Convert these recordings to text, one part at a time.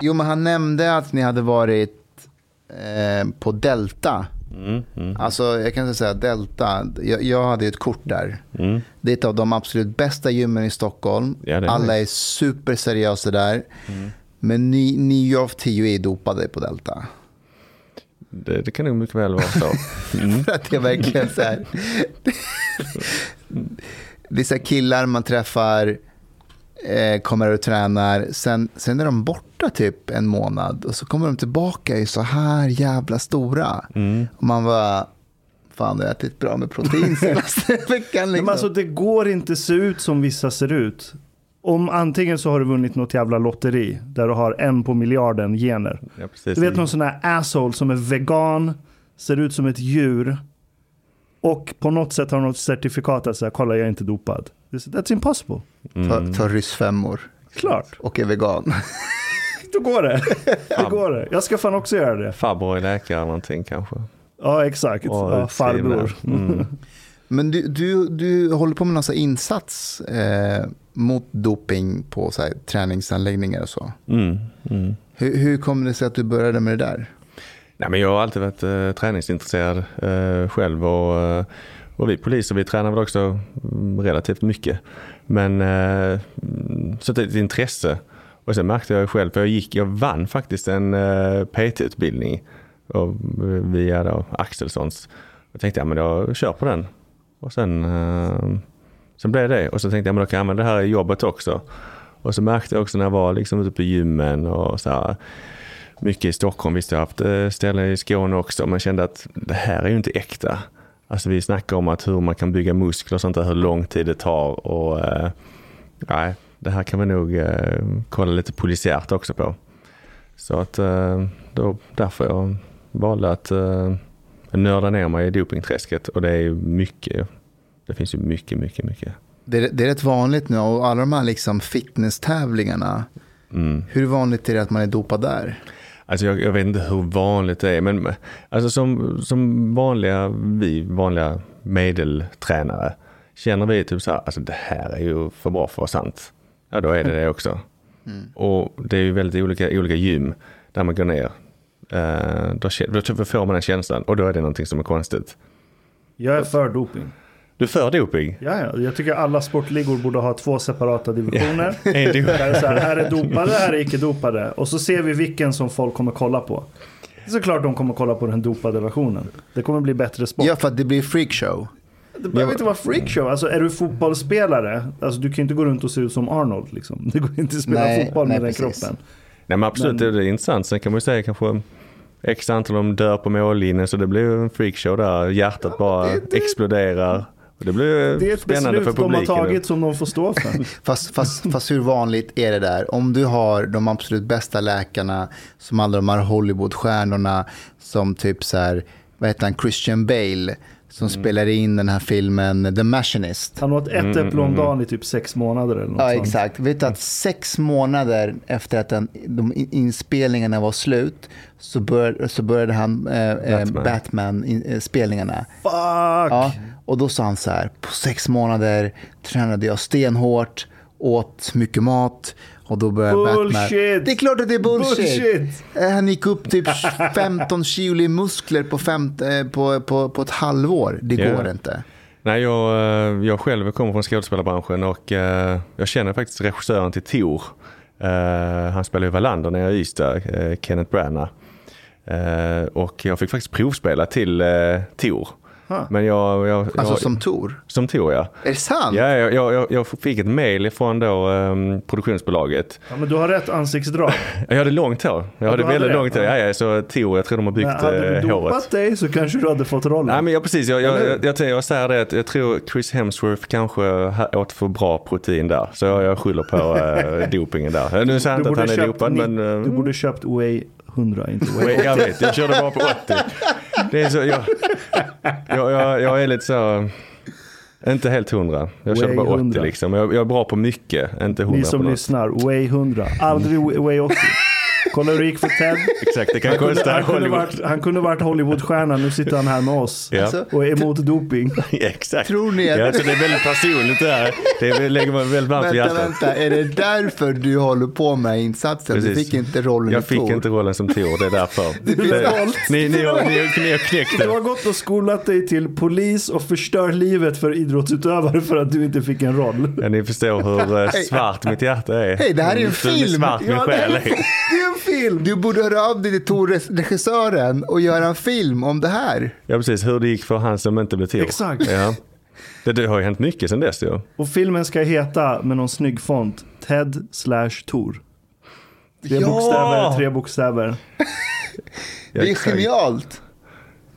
Jo, men han nämnde att ni hade varit eh, på Delta. Mm, mm. Alltså, jag kan säga Delta. Jag, jag hade ju ett kort där. Mm. Det är ett av de absolut bästa gymmen i Stockholm. Ja, är Alla det. är superseriösa där. Mm. Men ni, nio av tio är dopade på Delta. Det, det kan nog mycket väl vara så. Mm. För att det är verkligen så här. Det är så här killar man träffar, eh, kommer och tränar. Sen, sen är de borta typ en månad och så kommer de tillbaka i så här jävla stora. Mm. Och man bara, fan du har ätit bra med protein senaste veckan. Men Liksom. alltså det går inte se ut som vissa ser ut. Om antingen så har du vunnit något jävla lotteri där du har en på miljarden gener. Ja. Du vet någon sån här asshole som är vegan, ser ut som ett djur och på något sätt har något certifikat att säga kolla jag är inte dopad. That's impossible. Ta, ta ryssfemmor Klart, och är vegan. då går det. Då går det. Jag ska fan också göra det. Farbror är läkare eller någonting kanske. Ja exakt, ja, farbror. Mm. Men du, du, du håller på med någon insats eh, mot doping på så här, träningsanläggningar och så. Mm. Mm. Hur, hur kommer det sig att du började med det där? Nej, men jag har alltid varit eh, träningsintresserad eh, själv och, eh, och vi poliser vi tränar väl också mm, relativt mycket. Men eh, så det är ett intresse. Och sen märkte jag själv, för jag gick, jag vann faktiskt en eh, PT-utbildning eh, via då Axelssons. Jag tänkte ja men jag kör på den. Och sen, eh, sen blev det och så tänkte jag, men då kan jag använda det här i jobbet också. Och så märkte jag också när jag var liksom ute på gymmen och så här, mycket i Stockholm. Visst, jag har haft eh, ställen i Skåne också, men kände att det här är ju inte äkta. Alltså vi snackar om att hur man kan bygga muskler och sånt där, hur lång tid det tar och eh, nej, det här kan vi nog eh, kolla lite polisiärt också på. Så att eh, då, därför jag valde att eh, nörda ner mig i dopingträsket och det är ju mycket, det finns ju mycket, mycket, mycket. Det är, det är rätt vanligt nu och alla de här liksom fitnesstävlingarna. Mm. Hur vanligt är det att man är dopad där? Alltså jag, jag vet inte hur vanligt det är, men alltså som, som vanliga, vi vanliga medeltränare känner vi typ så här, alltså det här är ju för bra för att vara sant. Ja, då är det det också. Och det är ju väldigt olika, olika gym där man går ner. Eh, då, då får man den känslan och då är det någonting som är konstigt. Jag är för doping. Du för doping? Ja, ja, jag tycker alla sportligor borde ha två separata divisioner. Dop- Där är så här, här är dopade, här är icke dopade. Och så ser vi vilken som folk kommer kolla på. Det är såklart de kommer kolla på den dopade versionen. Det kommer bli bättre sport. Ja, för att det blir freakshow. Det behöver inte vara freakshow. Alltså är du fotbollsspelare, alltså du kan ju inte gå runt och se ut som Arnold liksom. Det går inte att spela Nej, fotboll med nej, den precis. kroppen. Nej men absolut, Men- det är intressant. Sen kan man ju säga kanske x antal de dör på mållinjen så det blir en freakshow där. Hjärtat bara det- det- exploderar. Det blir Det är ett spännande för beslut de har tagit som de får stå för. Fast, fast, fast hur vanligt är det där? Om du har de absolut bästa läkarna, som alla de här Hollywoodstjärnorna, som typ så här, vad heter han, Christian Bale, som Mm. spelar in den här filmen The Machinist. Han åt ett Mm, äpple om dagen i typ sex månader eller något Ja, sånt. exakt. Vet du att sex månader efter att den, de in- inspelningarna var slut så började, så började han eh, eh, Batman. Batman-spelningarna. Fuck! Ja, och då sa han så här, på sex månader tränade jag stenhårt, åt mycket mat och då började Batman... Bullshit! Det är klart att det är bullshit! Bullshit! Eh, Han gick upp typ 15 kilo i muskler på, fem, eh, på, på, på ett halvår. Det Ja. går inte. Nej, jag, eh, jag själv kommer från skådespelarbranschen och jag känner faktiskt regissören till Tor. Han spelar ju Wallander nere i Ystad, Kenneth Branagh. Och jag fick faktiskt provspela till Tor. Huh. Men jag, jag, Alltså jag, som Tor. som Tor ja. Är det sant? Ja, jag, jag, jag- jag fick ett mail ifrån då, um, produktionsbolaget. Ja, men du har rätt ansiktsdrag. Jag hade långt hår. Jag du hade väldigt långt hår. Ja, ja, så Tor, jag tror de har byggt Men hade eh, du håret. dopat dig så kanske du hade fått rollen. Nej men ja, precis, jag, jag, jag, jag, jag säger det att jag tror Chris Hemsworth kanske åt för bra protein där. Så jag, jag skyller på äh, dopingen där. Nu säger jag inte att han är köpt dopad ni- men... eh, Du borde köpt Way 100, inte Way jag vet, jag körde bara på 80. Det är så, jag, jag, jag, jag är lite så, inte helt hundra. Jag körde Way bara 80 100. liksom. Jag, jag är bra på mycket, inte hundra Ni på som något. lyssnar, Way 100. Aldrig Way 80. Kolla hur det gick för Ted. Exakt, det kan Han kunde, han, kunde varit, han kunde varit Hollywoodstjärna, nu sitter han här med oss. Ja. Alltså, Och är emot doping. Exakt. Tror ni att- Ja, så det är väldigt personligt det här. Det lägger man väldigt varmt Vänta, hjärtat. vänta. Är det därför du håller på med insatsen? Du Precis. fick inte rollen Jag fick Tor. inte rollen som Tor, det är därför. blir stolt. Ni, ni, har, ni, har, ni har knäckt Du har det. gått och skolat dig till polis och förstört livet för idrottsutövare för att du inte fick en roll. Ja, ni förstår hur eh, svart mitt hjärta är. Hej, det här är en Hur film. svart min Ja, det själ är- är. Det är film. Du borde höra av dig till Tor, regissören, och göra en film om det här. Ja, precis. Hur det gick för han som inte blev Tor. Exakt. Ja. Det, det har ju hänt mycket sedan dess ju. Och filmen ska heta med någon snygg font Ted slash Tor. Tre Ja! bokstäver, tre bokstäver. Ja, Det är exakt. genialt.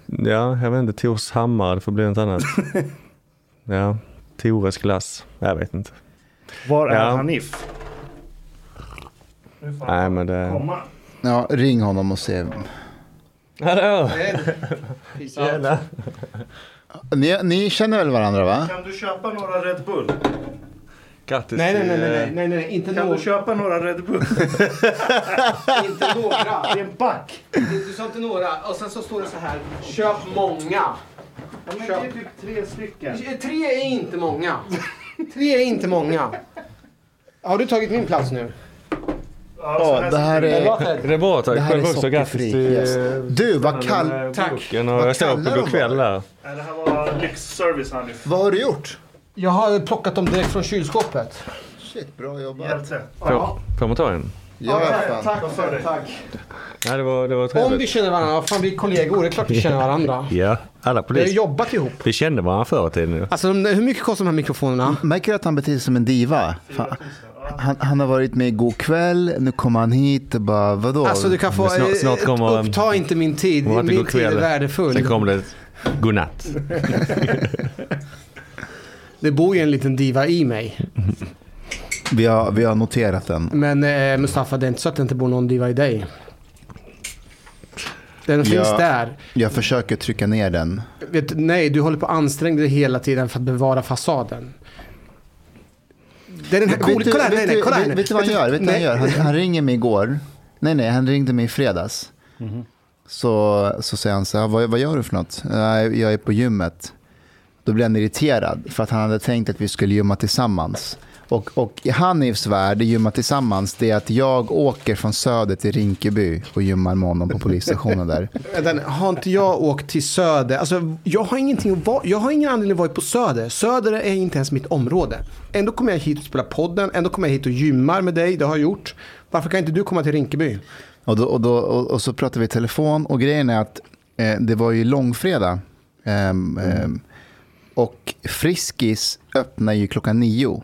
Ja, jag vet inte. Tors hammare, det får bli något annat. Ja, Tores glass. Jag vet inte. Var är Ja. Hanif? Nu får Nej, men det... komma. Ja, ring honom och se. Hallå! Ni, ni känner väl varandra va? Kan du köpa några Red Bull? Grattis Nej, nej, nej, nej, eh, nej, nej, inte Kan några. du köpa några Red Bull? Inte några. Det är en back. Du sa inte några. Och sen så står det så här. Köp många. Ja, men det är typ tre stycken. Tre är inte många. Tre är inte många. Har du tagit min plats nu? Ja, Ja, det här Det är... bra tack. Det här är sockerfri. Du, vad kall... Tack. boken och Vad jag står kallar på de Go'kväll där. Det här var lyxservice Hanif. Vad har du gjort? Jag har plockat dem direkt från kylskåpet. Shit, bra jobbat. Hjälte. Får, får man ta en? Ja, fan. Tack för det. Tack. Nej, det var, det var Om trevligt. vi känner varandra, fan vi är kollegor. Det är klart vi känner varandra. Ja, alla Vi har jobbat ihop. Vi kände varandra förr i tiden. Alltså hur mycket kostar de här mikrofonerna? Märker du att han beter sig som en diva? Fan. Han, han har varit med i God kväll, nu kommer han hit och bara vadå? Alltså du kan få... Snart- snart kommer- Uppta inte min tid. Min tid är kväll. värdefull. Sen kom det godnatt. Det bor ju en liten diva i mig. vi, har, vi har noterat den. Men eh, Mustafa, det är inte så att det inte bor någon diva i dig. Den finns där. Jag försöker trycka ner den. Vet, nej, du håller på att anstränga dig hela tiden för att bevara fasaden. Det är den här du, Kolla nej, nej, kolla vet, vet du vad han gör? Vet han gör? Han, han ringer mig igår. Nej, nej, han ringde mig i fredags. Så, så säger han så här, vad, vad gör du för något? "Nej, Jag är på gymmet. Då blir han irriterad för att han hade tänkt att vi skulle gymma tillsammans. Och, och i Hanifs värld, gymma tillsammans, det är att jag åker från Söder till Rinkeby och gymmar med honom på polisstationen där. Har inte jag åkt till Söder? Alltså, jag har, ingenting att vara, jag har ingen anledning att vara på Söder. Söder är inte ens mitt område. Ändå kommer jag hit och spelar podden. Ändå kommer jag hit och gymmar med dig. Det har jag gjort. Varför kan inte du komma till Rinkeby? Och, då, och, då, och, och så pratar vi i telefon och grejen är att eh, det var ju långfredag. Ehm, ehm, och Friskis öppnar ju klockan nio.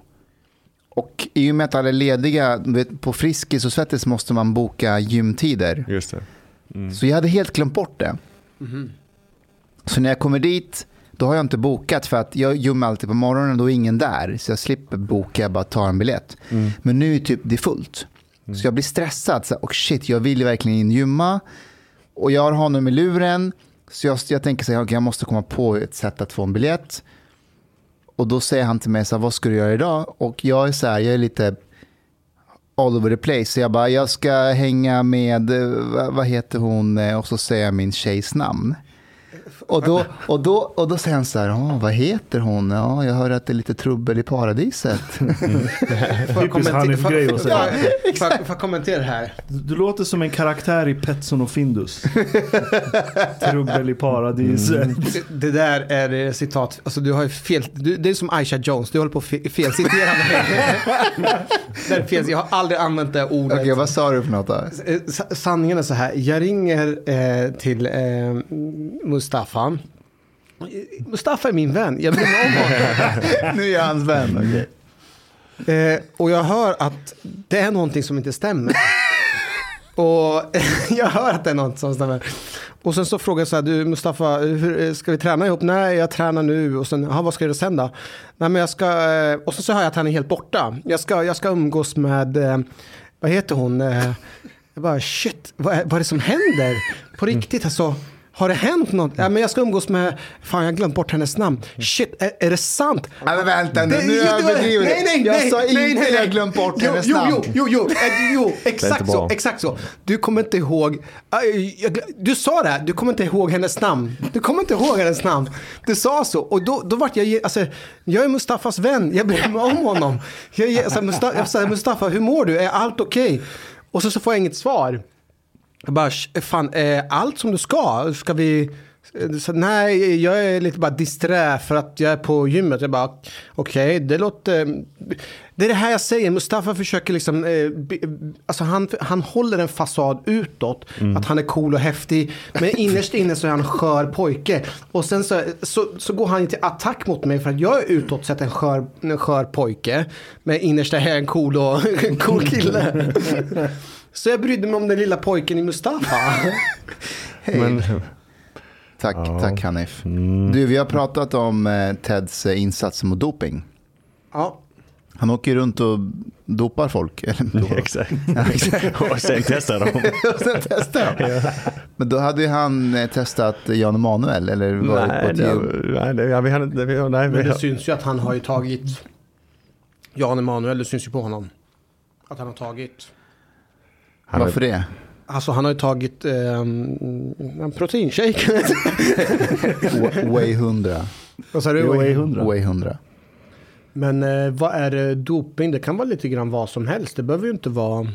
Och i och med att alla är lediga, på Friskis och Svettis måste man boka gymtider. Just det. Så jag hade helt glömt bort det. Så när jag kommer dit, Då har jag inte bokat för att jag gymmar alltid på morgonen och då är ingen där. Så jag slipper boka, jag bara tar en biljett. Men nu är typ det är fullt. Så jag blir stressad. Så här, och shit, jag vill verkligen in gymma. Och jag har honom i luren. Så jag, jag tänker så här, okay, jag måste komma på ett sätt att få en biljett. Och då säger han till mig, så här, vad ska du göra idag? Och jag är så här, jag är lite all over the place. Så jag bara, jag ska hänga med, eh, vad, heter hon? Eh, och så säger jag min tjejs namn. Och då, och då, och då säger han så här, "Ja, vad heter hon? Ja, jag hör att det är lite trubbel i paradiset. Får jag Typiskt kommentera- Hanif-grej att säga. får- jag kommentera här? Du låter som en karaktär i Petson och Findus. Trubbel i paradiset. Det, det där är eh, citat, alltså du har ju fel, du, det är som Aisha Jones, du håller på att fe- felcitera mig. fel, jag har aldrig använt det ordet. Okej, vad sa du för något då? Eh, sa- Sanningen är så här, jag ringer eh, till eh, Mustafa. Mustafa är min vän, jag bryr mig om honom. nu är jag hans vän. okej. Eh, och jag hör att det är någonting som inte stämmer. och jag hör att det är något som stämmer. Och sen så frågar jag så här, du Mustafa, hur, eh, ska vi träna ihop? Nej, jag tränar nu. Och sen, "Jaha, vad ska du göra sen då? Nej, men jag ska, eh, och så, så hör jag att han är helt borta. Jag ska, jag ska umgås med, eh, vad heter hon? Eh, jag bara, shit, vad är, vad är det som händer? På riktigt alltså. Har det hänt något? Ja, men jag ska umgås med, fan jag har glömt bort hennes namn. Shit, är, är det sant? Nej, men vänta nu, Det- nu överdriver du. nej, nej, Jag nej, sa nej, inte nej, att jag glömt bort jo, hennes jo, namn. Jo, jo, jo, jo exakt så, exakt så. Du kommer inte ihåg, du sa det, här, du kommer inte ihåg hennes namn. Du kommer inte ihåg hennes namn. Du sa så, och då, då vart jag, alltså, jag är Mustafas vän, jag bryr mig om honom. Jag, jag, alltså, Mustafa, jag Mustafa, hur mår du? Är allt okej? Och så, så får jag inget svar. Jag bara, "Sh- fan, är allt som du ska? Ska vi... Så, nej, jag är lite bara disträ för att jag är på gymmet. Jag bara, okej, det låter... Det är det här jag säger, Mustafa försöker liksom... Eh, alltså han, han håller en fasad utåt, att han är cool och häftig. Men innerst inne så är han en skör pojke. Och sen så, så, så går han till attack mot mig för att jag är utåt sett en skör, en skör pojke. Men innerst är jag en cool, och, en cool kille. Så jag brydde mig om den lilla pojken i Mustafa. Men, Tack, tack Hanif. Du, vi har pratat om eh, Teds eh, insats mot doping. Ja. Han åker runt och dopar folk. Eller, exakt. och sen testar de. och sen testar de. Men då hade han eh, testat Jan Emanuel. Eller var det på Nej, ett det, nej, det, ja, vi hade, det, vi, nej, vi, Men det syns ju att han har ju tagit Jan Emanuel, det syns ju på honom. Att han har tagit. Han, Varför det? Alltså han har ju tagit um, en proteinshake. Wa- Way 100. Vad sa du? Är 100. Way 100. Men eh, vad är eh, doping? Det kan vara lite grann vad som helst. Det behöver ju inte vara...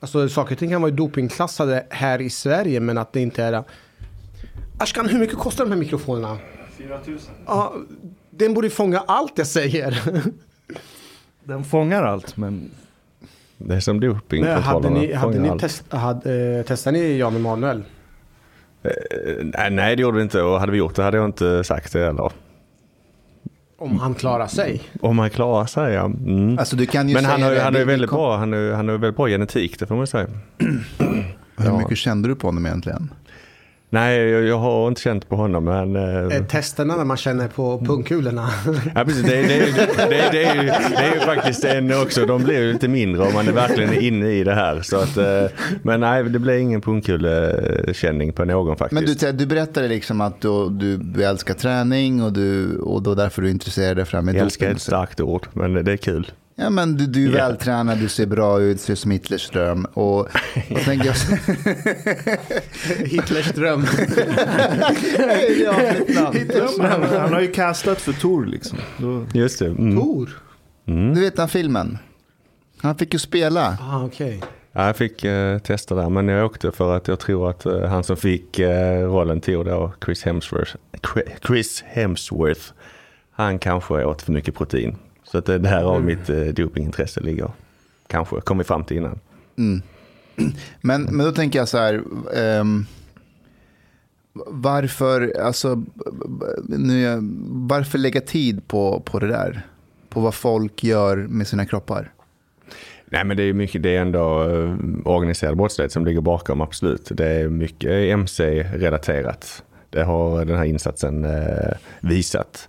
Alltså saker och ting kan vara dopingklassade här i Sverige men att det inte är... Ashkan, hur mycket kostar de här mikrofonerna? 4 000. Ja, den borde ju fånga allt jag säger. Den fångar allt, men det är som dopingkontrollerna. hade ni, hade ni test, hade, eh, testade ni Jan Emanuel? Eh, nej, det gjorde vi inte. Och hade vi gjort det hade jag inte sagt det heller. Om han klarar sig? Om han klarar sig, ja. Mm. Alltså du kan ju Men han har, ju- det. han vi väldigt kom- bra, han har, han har väldigt bra genetik, det får man säga. Hur mycket kände du på honom egentligen? Nej, jag, jag har inte känt på honom, men... eh, testerna när man känner på pungkulorna. Ja, precis. Det, det, det, det, det, är ju, det är ju faktiskt en också. De blir ju lite mindre om man är verkligen inne i det här. Så att, eh, men nej, det blir ingen pungkulekänning på någon faktiskt. Men du, du berättade liksom att du, du, älskar träning och, du, och då därför du intresserade dig fram med jag älskar ett starkt ord, men det är kul. Ja, men du, du är Ja. vältränad, du ser bra ut, ser som Hitlers dröm. Och, och tänker jag... Hitlers dröm. ja, mitt namn. han, har ju castat för Tor liksom. Då, Just det. Mm. Tor? Du vet den filmen? Han fick ju spela. Ah, okej. Ja, jag fick eh, testa där, men jag åkte för att jag tror att eh, han som fick eh, rollen tog då, Chris Hemsworth, Chris Hemsworth, han kanske åt för mycket protein. Så att det är där av mitt eh, dopingintresse ligger. Kanske, kom vi fram till innan. Men, men då tänker jag så här. ehm, varför, alltså, nu, varför lägga tid på, på det där? På vad folk gör med sina kroppar? Nej men det är mycket, det är ändå eh, organiserad brottslighet som ligger bakom absolut. Det är mycket MC-relaterat. Det har den här insatsen eh, visat.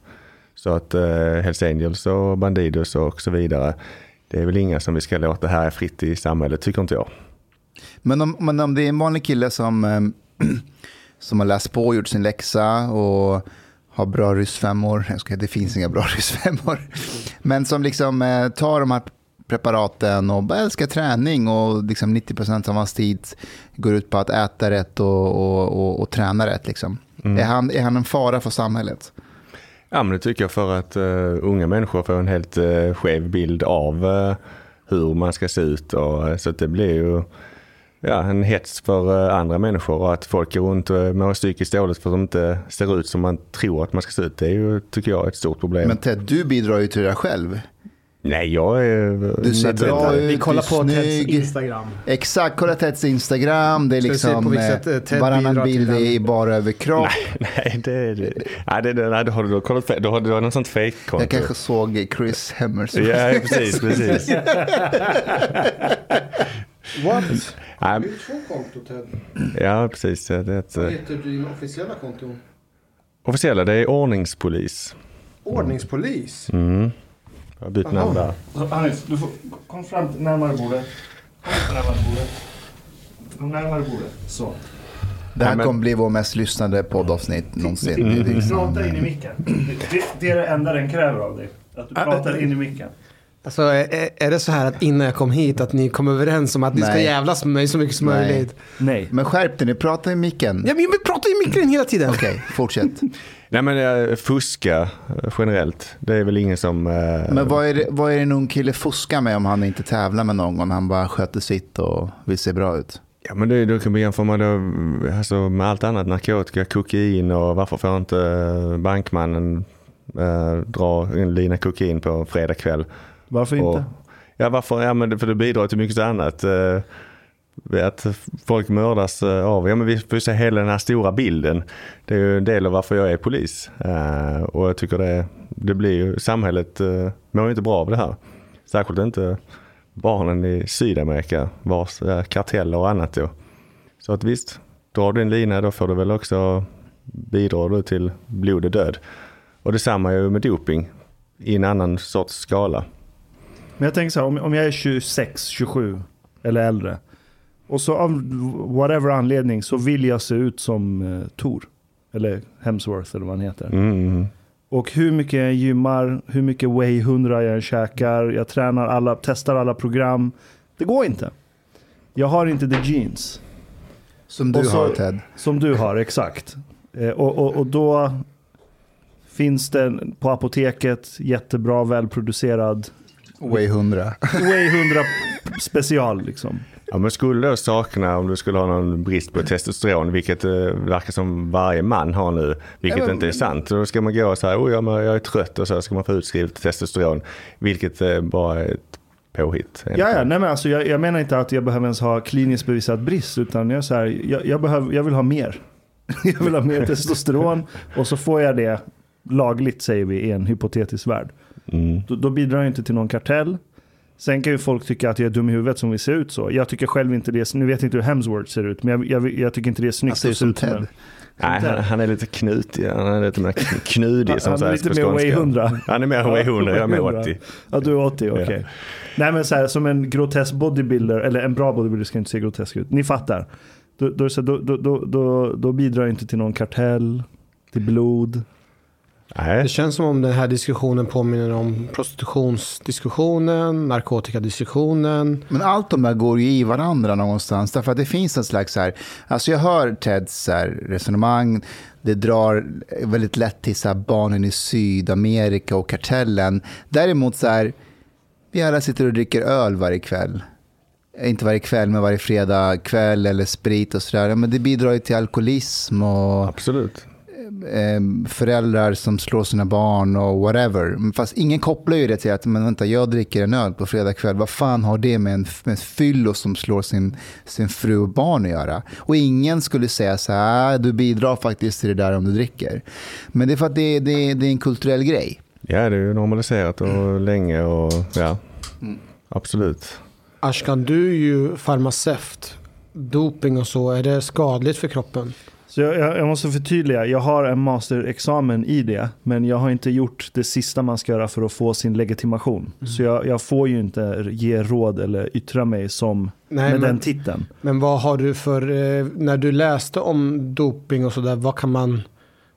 Så att eh, Hells Angels och Bandidos och så vidare, det är väl inga som vi ska låta här fritt i samhället, tycker inte jag. Men om, men om det är en vanlig kille som, eh, som har läst på och gjort sin läxa och har bra ryssfemmor, jag ska, det finns inga bra ryssfemmor, men som liksom eh, tar de här preparaten och bara älskar träning och liksom 90% av hans tid går ut på att äta rätt och, och, och, och träna rätt. Liksom. Mm. Är, han, är han en fara för samhället? Ja, men det tycker jag för att uh, unga människor får en helt uh, skev bild av uh, hur man ska se ut. Och, så att det blir ju ja, en hets för andra människor och att folk går runt och mår psykiskt dåligt för att de inte ser ut som man tror att man ska se ut. Det är ju, tycker jag, ett stort problem. Men Ted, du bidrar ju till det själv. Nej, jag är... Du ser bra ut, Vi kollar du är på Teds. Instagram. Exakt, kolla Teds Instagram. Det är liksom eh, eh, varannan bild är bara över kropp. Nej, det är det. Nej, det, det, nej, då har du kollat fel. Då har du något sånt fejkkonto. Jag kanske såg Chris Hemmersworth. Ja, precis, precis. What? Nej, två konto Ted. ja, precis. Det eh, heter din officiella konto? officiella, det är ordningspolis. Ordningspolis. Mm. Jag har bytt namn där. Hannes, du får kom fram till närmare bordet. Kom närmare bordet. Kom närmare bordet. Så. Det här kommer bli vår mest lyssnade poddavsnitt någonsin. Är liksom, Prata in i micken. Det, det, är det enda den kräver av dig. Att du pratar in i micken. Alltså är, är det så här att innan jag kom hit att ni kom överens om att ni ska Nej. jävlas med mig så mycket som Nej. möjligt? Nej. Men skärp dig nu, prata i micken. Ja, men vi pratar i micken hela tiden. Okej, fortsätt. Nej men eh, fuska eh, generellt, det är väl ingen som... eh, Men vad är, det, vad är det en ung kille fuskar med om han inte tävlar med någon? Han bara sköter sitt och vill se bra ut. Ja men det, då kan vi jämföra med, då, alltså, med allt annat, narkotika, kokain och varför får inte eh, bankmannen eh, dra en lina kokain på fredag kväll? Varför inte? Och, ja varför? Ja men det- för det bidrar till mycket annat. Eh, att folk mördas eh, av, ja men vi får ju se hela den här stora bilden. Det är ju en del av varför jag är polis. Eh, och jag tycker det, det blir ju, samhället uh, mår ju inte bra av det här. Särskilt inte barnen i Sydamerika vars karteller och annat då. Så att visst, drar du en lina då får du väl också bidra du till blod och död. Och detsamma är ju med doping i en annan sorts skala. Men jag tänker så här, om, om jag är 26, 27 eller äldre. Och så av whatever anledning så vill jag se ut som eh, Thor. Eller Hemsworth eller vad han heter. Mm. Och hur mycket jag gymmar, hur mycket Way 100 jag än käkar, jag tränar alla, testar alla program. Det går inte. Jag har inte the jeans. Som du så- har Ted. Som du har, exakt. Eh, och, och, och då finns det på apoteket jättebra välproducerad Way 100. Way 100 special liksom. Ja, men skulle du sakna om du skulle ha någon brist på testosteron, vilket eh, verkar som varje man har nu, vilket Ja, men- inte är sant. Då ska man gå så här, oh, ja, men jag är trött och så ska man få utskrivet testosteron, vilket eh, bara är ett påhitt. Ja, ja, nej men alltså jag, jag menar inte att jag behöver ens ha kliniskt bevisad brist, utan jag, så här, jag, jag, behöver, jag vill ha mer. jag vill ha mer testosteron och så får jag det lagligt, säger vi, i en hypotetisk värld. Mm. Då, då bidrar jag inte till någon kartell. Sen kan ju folk tycka att jag är dum i huvudet som vill se ut så. Jag tycker själv inte det, nu vet jag inte hur Hemsworth ser ut, men jag, jag, jag tycker inte det är snyggt Han ser ut att se som ut som Ted. Nej, han, han är lite knutig, han är lite mer kn- knudig som Han är lite mer. Way 100. Han är mer Way 100, jag är mer 80. Ja, du är 80, okej. Ja. Nej men så här, som en grotesk bodybuilder, eller en bra bodybuilder ska inte se grotesk ut. Ni fattar. Då, då, då, då, då bidrar jag inte till någon kartell, till blod. Nej, Det känns som om den här diskussionen påminner om prostitutionsdiskussionen, narkotikadiskussionen. Men allt de där går ju i varandra någonstans. Därför att det finns en slags så här, alltså jag hör Teds så här resonemang, det drar väldigt lätt till så här barnen i Sydamerika och kartellen. Däremot så här, vi alla sitter och dricker öl varje kväll. Inte varje kväll, men varje fredag kväll eller sprit och sådär. Men det bidrar ju till alkoholism och absolut. Eh, föräldrar som slår sina barn och whatever. Fast ingen kopplar ju det till att men vänta, jag dricker en öl på fredag kväll. Vad fan har det med en, med en fyllo som slår sin, sin fru och barn att göra? Och ingen skulle säga så här, "Ah, du bidrar faktiskt till det där om du dricker. Men det är för att det, det, det är en kulturell grej. Ja, det är ju normaliserat och länge och ja, Mm. absolut. Ashkan, du är ju farmaceut. Doping och så, är det skadligt för kroppen? Så jag, jag, måste förtydliga, jag har en masterexamen i det, men jag har inte gjort det sista man ska göra för att få sin legitimation. Mm. Så jag, jag får ju inte ge råd eller yttra mig som Nej, med men- den titeln. Men vad har du för, eh, när du läste om doping och sådär, vad kan man,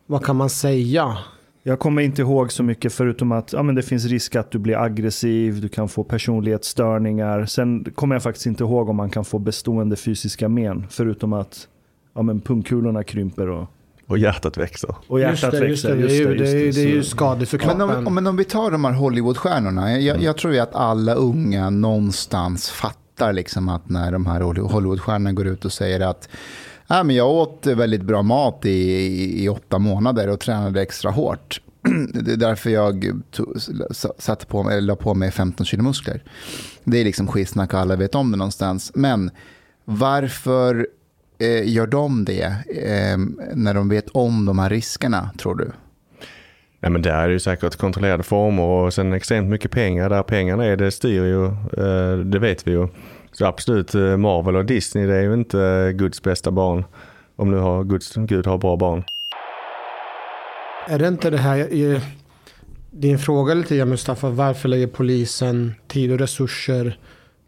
vad kan man säga? Jag kommer inte ihåg så mycket förutom att ja, men det finns risk att du blir aggressiv, du kan få personlighetsstörningar. Sen kommer jag faktiskt inte ihåg om man kan få bestående fysiska men, förutom att ja, men pungkulorna krymper och, Och hjärtat växer. och hjärtat just det, just växer. det, det, är ju, det, är, ju- just det är ju Så- skadligt för Men kroppen. om, men om vi tar de här Hollywoodstjärnorna. Jag, jag tror ju att alla unga någonstans fattar liksom att när de här Hollywoodstjärnorna går ut och säger att Ja, men jag åt väldigt bra mat i, i, i åtta månader och tränade extra hårt. Det är därför jag tog, satte på eller la på mig 15 kilo muskler. Det är liksom skitsnack och alla vet om det någonstans. Men varför gör de det eh, när de vet om de här riskerna, tror du? Nej, men där är det ju säkert kontrollerade former och sen extremt mycket pengar. Där pengarna är, det styr ju, eh, det vet vi ju. Så absolut, eh, Marvel och Disney det är ju inte eh, Guds bästa barn. Om nu har Guds, Gud har bra barn. Är det inte det här, eh, din fråga lite grann Mustafa, varför lägger polisen tid och resurser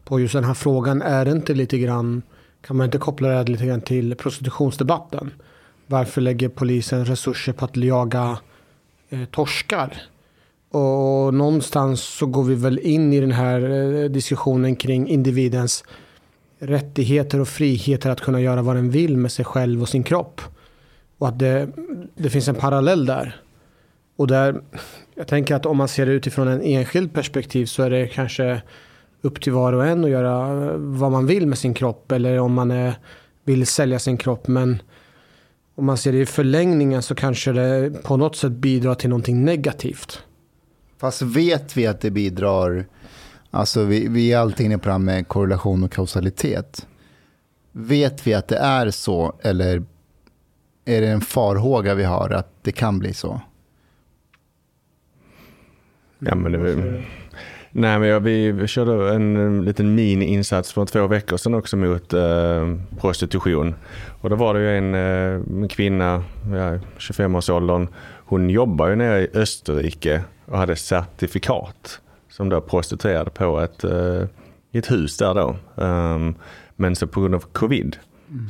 på just den här frågan? Är det inte lite grann, kan man inte koppla det här lite grann till prostitutionsdebatten? Varför lägger polisen resurser på att jaga eh, torskar? Och någonstans så går vi väl in i den här eh, diskussionen kring individens rättigheter och friheter att kunna göra vad den vill med sig själv och sin kropp. Och att det, det finns en parallell där. Och där, jag tänker att om man ser det utifrån en enskild perspektiv så är det kanske upp till var och en att göra vad man vill med sin kropp eller om man är, vill sälja sin kropp. Men om man ser det i förlängningen så kanske det på något sätt bidrar till någonting negativt. Fast vet vi att det bidrar, alltså vi, vi är alltid inne på det här med korrelation och kausalitet. Vet vi att det är så eller är det en farhåga vi har att det kan bli så? Ja, men det, nej, men jag, vi, körde en, liten mini-insats för två veckor sedan också mot eh, prostitution. Och då var det ju en, eh, en kvinna, ja, 25-årsåldern, hon jobbar ju nere i Österrike och hade certifikat som då prostituerade på ett, eh, ett hus där då. Um, men så på grund av covid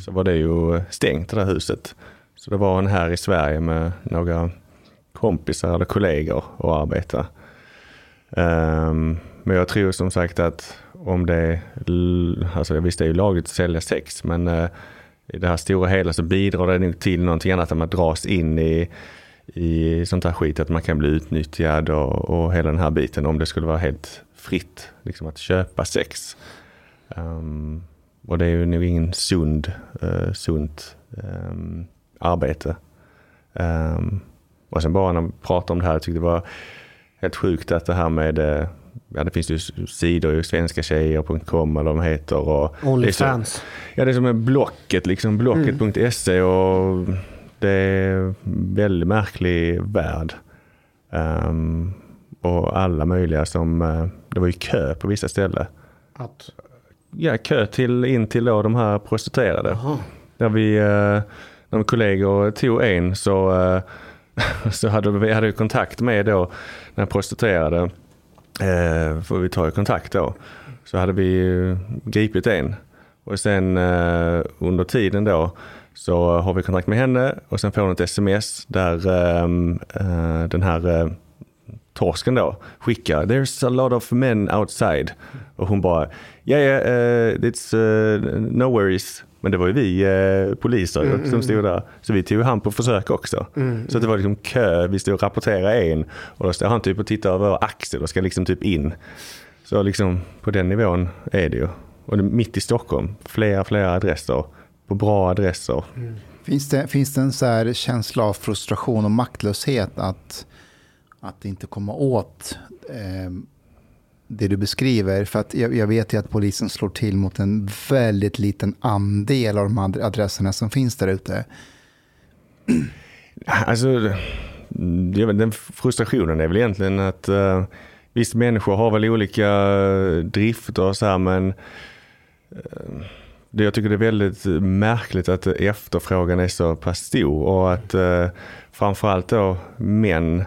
så var det ju stängt det där huset. Så det var hon här i Sverige med några kompisar eller kollegor och arbeta. Um, men jag tror som sagt att om det, alltså visst det är ju lagligt att sälja sex, men uh, i det här stora hela så bidrar det nog till någonting annat än att dras in i, i sånt här skit, att man kan bli utnyttjad och, och hela den här biten om det skulle vara helt fritt liksom att köpa sex. Um, och det är ju nog ingen sund, uh, sunt um, arbete. Um, och sen bara när man pratar om det här, jag tyckte det var helt sjukt att det här med, eh, ja det finns ju sidor svenskatjejer.com eller vad de heter. Och är så- Onlyfans. Ja det är som med Blocket, liksom blocket.se och det är en väldigt märklig värld. Ehm, och alla möjliga som, eh, det var ju kö på vissa ställen. Att, Ja, kö till, in till då de här prostituerade. aha. När vi, eh, när kollegor tog en så, så hade vi hade kontakt med då den prostituerade. Eh, får vi ta ju kontakt då. Så hade vi gripit en. Och sen eh, under tiden då så har vi kontakt med henne och sen får hon ett sms där eh, eh, den här eh, torsken då skickar “There's a lot of men outside” och hon bara “Yeah, yeah uh, it's uh, no worries” Men det var ju vi eh, poliser Mm, som stod där. Så vi tog han på försök också. Så det var liksom kö, vi stod och rapporterade en. Och då står han typ och tittar över axeln och ska liksom typ in. Så liksom på den nivån är det ju. Och det är mitt i Stockholm, flera, flera adresser. På bra adresser. Finns det, finns det en så här känsla av frustration och maktlöshet att, att inte komma åt eh, det du beskriver? För att jag, jag vet ju att polisen slår till mot en väldigt liten andel av de adresserna som finns där ute. Alltså, den frustrationen är väl egentligen att uh, visst människor har väl olika eh, drifter och så här men eh, det, jag tycker det är väldigt märkligt att efterfrågan är så pass stor och att eh, framförallt då män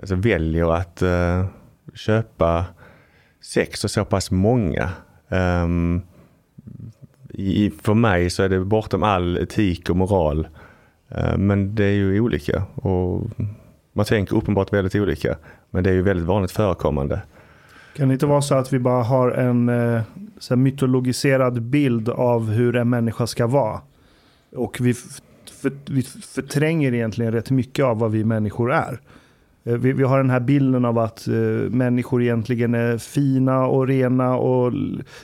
alltså, väljer att eh, köpa sex och så pass många. Um, i, för mig så är det bortom all etik och moral. Uh, men det är ju olika och man tänker uppenbart väldigt olika. Men det är ju väldigt vanligt förekommande. Kan det inte vara så att vi bara har en eh, så här mytologiserad bild av hur en människa ska vara? Och vi, för, vi förtränger egentligen rätt mycket av vad vi människor är. Eh, vi, vi, har den här bilden av att eh, människor egentligen är fina och rena och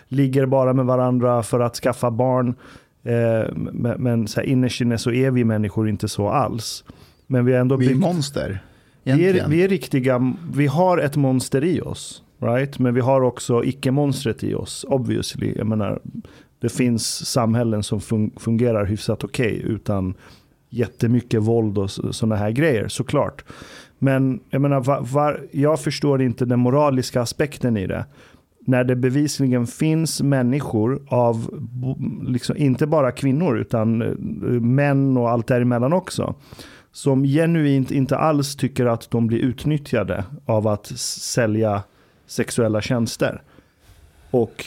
ligger bara med varandra för att skaffa barn. Eh, men men så här, innerst inne så är vi människor inte så alls. Men vi är ändå Vi är monster. Vi är, vi är riktiga, vi har ett monster i oss. Right? Men vi har också icke-monstret i oss, obviously. Jag menar, det finns samhällen som fun fungerar hyfsat okej okay, utan jättemycket våld och sådana här grejer, såklart. Men jag menar, var, var, jag förstår inte den moraliska aspekten i det. När det bevisligen finns människor av, liksom, inte bara kvinnor, utan eh, män och allt däremellan också. Som genuint inte alls tycker att de blir utnyttjade av att sälja sexuella tjänster. Och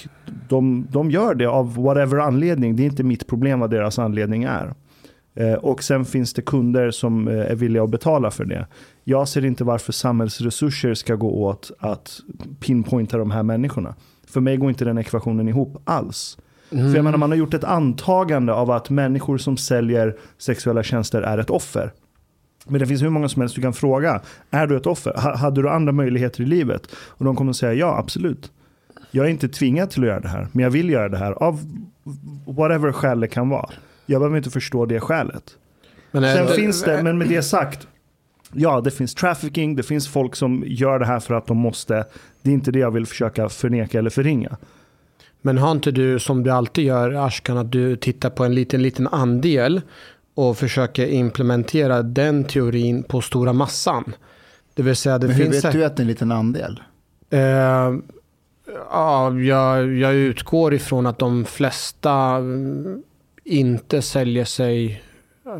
de, de gör det av whatever anledning. Det är inte mitt problem vad deras anledning är. Eh, och sen finns det kunder som eh, är villiga att betala för det. Jag ser inte varför samhällsresurser ska gå åt att pinpointa de här människorna. För mig går inte den ekvationen ihop alls. Mm. För jag menar, man har gjort ett antagande av att människor som säljer sexuella tjänster är ett offer. Men det finns hur många som helst du kan fråga. Är du ett offer? H hade du andra möjligheter i livet? Och de kommer säga ja, absolut. Jag är inte tvingad till att göra det här, men jag vill göra det här av whatever skäl det kan vara. Jag behöver inte förstå det skälet. Men Sen det, finns det, men med det sagt, ja det finns trafficking, det finns folk som gör det här för att de måste. Det är inte det jag vill försöka förneka eller förringa. Men har inte du, som du alltid gör, Ashkan, att du tittar på en liten, liten andel och försöker implementera den teorin på stora massan? Det vill säga, det Men hur finns vet du att det är en liten andel? Uh, ja, jag, jag utgår ifrån att de flesta inte säljer sig.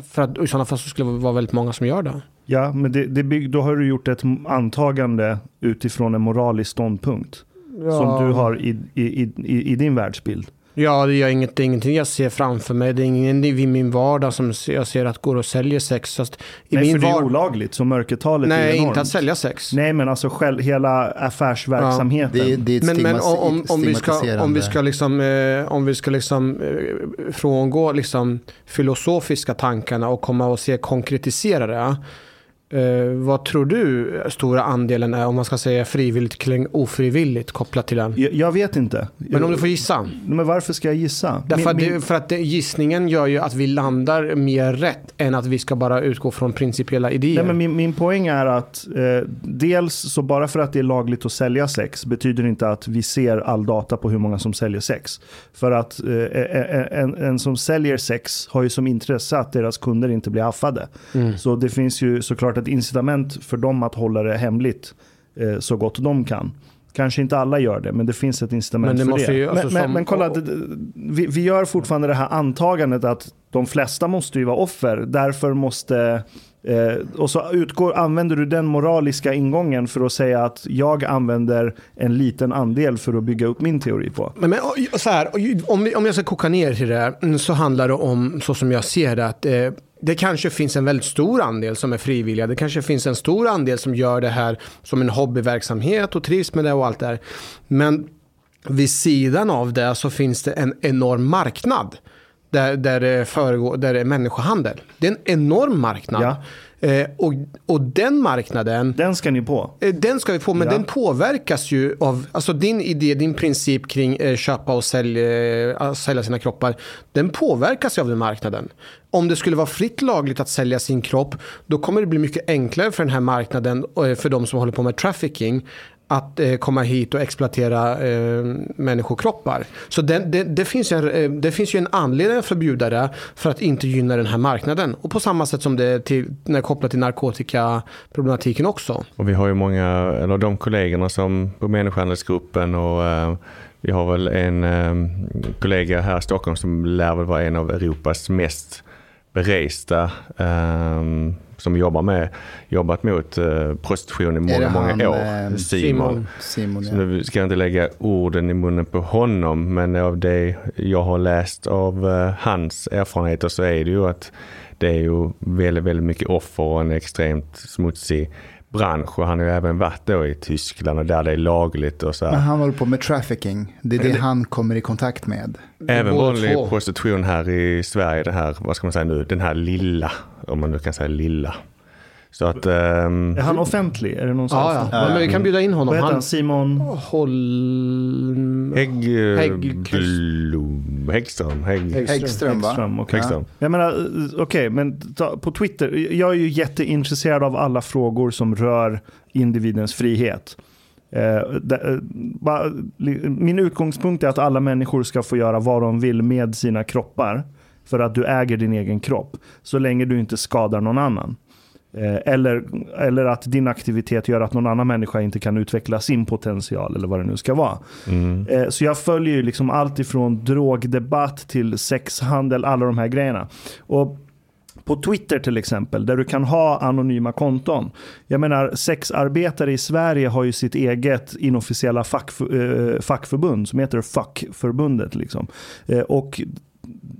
För att i sådana fall så skulle det vara väldigt många som gör det. Ja, men det, det bygg, då har du gjort ett antagande utifrån en moralisk ståndpunkt. Ja. Som du har i, i, i, i din världsbild. Ja, det är, inget, ingenting jag ser framför mig. Det är ingen i min vardag som jag ser att går och säljer sex. Fast i Nej, min för det är olagligt, så mörkertalet Nej, är enormt. inte att sälja sex. Nej, men alltså själv, hela affärsverksamheten. Ja. Det, det, är ett men, men om, om, vi ska, om vi ska liksom, eh, om vi ska liksom eh, frångå liksom filosofiska tankarna och komma och se konkretisera det Eh, vad tror du stora andelen är om man ska säga frivilligt eller ofrivilligt kopplat till den? Jag, jag vet inte. Men om du får gissa? Men varför ska jag gissa? Därför min, min... för att gissningen gör ju att vi landar mer rätt än att vi ska bara utgå från principiella idéer. Nej, men min, min poäng är att eh, dels så bara för att det är lagligt att sälja sex betyder inte att vi ser all data på hur många som säljer sex. För att eh, en, en, som säljer sex har ju som intresse att deras kunder inte blir affade. Mm. Så det finns ju såklart ett incitament för dem att hålla det hemligt eh, så gott de kan. Kanske inte alla gör det, men det finns ett incitament men det för det. Ju, alltså men, men, men, kolla, det, vi, vi, gör fortfarande det här antagandet att de flesta måste ju vara offer. Därför måste... Eh, och så utgår, använder du den moraliska ingången för att säga att jag använder en liten andel för att bygga upp min teori på. Men, men så här, om, om jag ska koka ner till det mm, så handlar det om, så som jag ser det, att eh, det kanske finns en väldigt stor andel som är frivilliga. Det kanske finns en stor andel som gör det här som en hobbyverksamhet och trivs med det och allt det här. Men vid sidan av det så finns det en enorm marknad där, där, det, föregår, där det är människohandel. Det är en enorm marknad. Ja. Eh, och, och den marknaden... Den ska ni på. Eh, den ska vi på, men ja. den påverkas ju av... Alltså din idé, din princip kring eh, köpa och sälja, eh, sälja sina kroppar. Den påverkas ju av den marknaden. Om det skulle vara fritt lagligt att sälja sin kropp, då kommer det bli mycket enklare för den här marknaden, eh, för de som håller på med trafficking, att eh, komma hit och exploatera eh, människokroppar. Så det, det, det, finns en, eh, det finns ju en anledning att förbjuda det för att inte gynna den här marknaden. Och på samma sätt som det är till, när kopplat till narkotikaproblematiken också. Och vi har ju många, eller de kollegorna som på människohandelsgruppen och eh, vi har väl en eh, kollega här i Stockholm som lär väl vara en av Europas mest beresta eh, som jobbar med, jobbat mot eh, prostitution i många, många han, år. eh, Simon. Simon, ja. nu ska jag inte lägga orden i munnen på honom, men av det jag har läst av eh, hans erfarenheter så är det ju att det är ju väldigt, väldigt mycket offer och en extremt smutsig bransch. Och han har ju även varit då i Tyskland och där det är lagligt och så Men han håller på med trafficking. Det är det han kommer i kontakt med. Även vanlig två. prostitution här i Sverige, det här, vad ska man säga nu, den här lilla, om man nu kan säga lilla. Så att... ehm, Är han offentlig? Är det någon som Ja, ja. Men vi kan bjuda in honom. Vad heter han? Simon? Hägg... Hägg- Blom... Häggström. Hägg... Häggström va? Häggström, okej. Häggström. Jag menar, eh, okej, men ta, på Twitter, jag är ju jätteintresserad av alla frågor som rör individens frihet. Eh, eh, min utgångspunkt är att alla människor ska få göra vad de vill med sina kroppar. För att du äger din egen kropp. Så länge du inte skadar någon annan. Eh, eller, eller att din aktivitet gör att någon annan människa inte kan utveckla sin potential eller vad det nu ska vara. Eh, Så jag följer ju liksom allt ifrån drogdebatt till sexhandel, alla de här grejerna. Och på Twitter till exempel, där du kan ha anonyma konton. Jag menar, sexarbetare i Sverige har ju sitt eget inofficiella fack, eh, fackförbund som heter Fackförbundet. Liksom. Och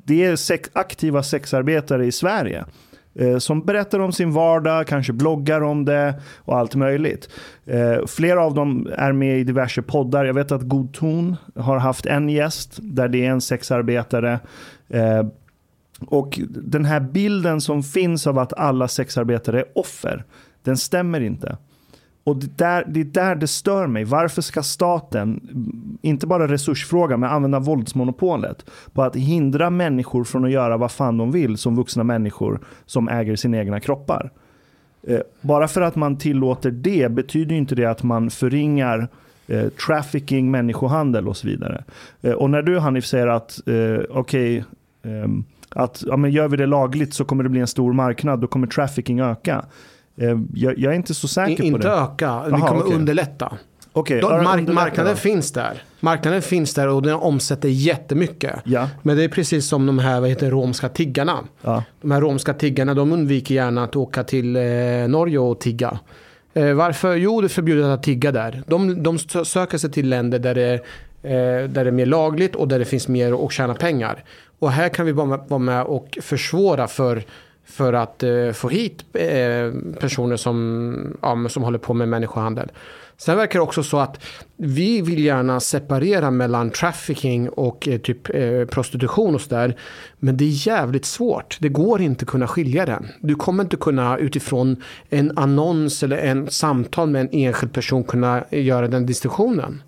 det är sex, aktiva sexarbetare i Sverige Eh, som berättar om sin vardag, kanske bloggar om det och allt möjligt. Eh, flera av dem är med i diverse poddar. Jag vet att God Ton har haft en gäst där det är en sexarbetare. Eh, och den här bilden som finns av att alla sexarbetare är offer, den stämmer inte. Och det, där, det är där det stör mig. Varför ska staten, inte bara resursfrågan, men använda våldsmonopolet på att hindra människor från att göra vad fan de vill som vuxna människor som äger sina egna kroppar? Eh, bara för att man tillåter det betyder inte det att man förringar eh, trafficking, människohandel och så vidare. Eh, och när du Hanif säger att eh, okej, ehm, att ja, men gör vi det lagligt så kommer det bli en stor marknad, då kommer trafficking öka. Eh, jag, jag är inte så säker I- på Inte det. öka, vi Aha, kommer okej. underlätta. Okej, De, mark, marknaden då. finns där. Marknaden finns där och den omsätter jättemycket. Ja. Men det är precis som de här vad heter, romska tiggarna. Ja. De här romska tiggarna de undviker gärna att åka till eh, Norge och tigga. Eh, varför? Jo, det är förbjudet att tigga där. De, de sö- söker sig till länder där det, eh, där det är mer lagligt och där det finns mer att tjäna pengar. Och här kan vi vara med och försvåra för, för att eh, få hit eh, personer som, ja, som håller på med människohandel. Sen verkar det också så att vi vill gärna separera mellan trafficking och eh, typ eh, prostitution och sådär. Men det är jävligt svårt. Det går inte att kunna skilja den. Du kommer inte kunna utifrån en annons eller en samtal med en enskild person kunna göra den distinktionen.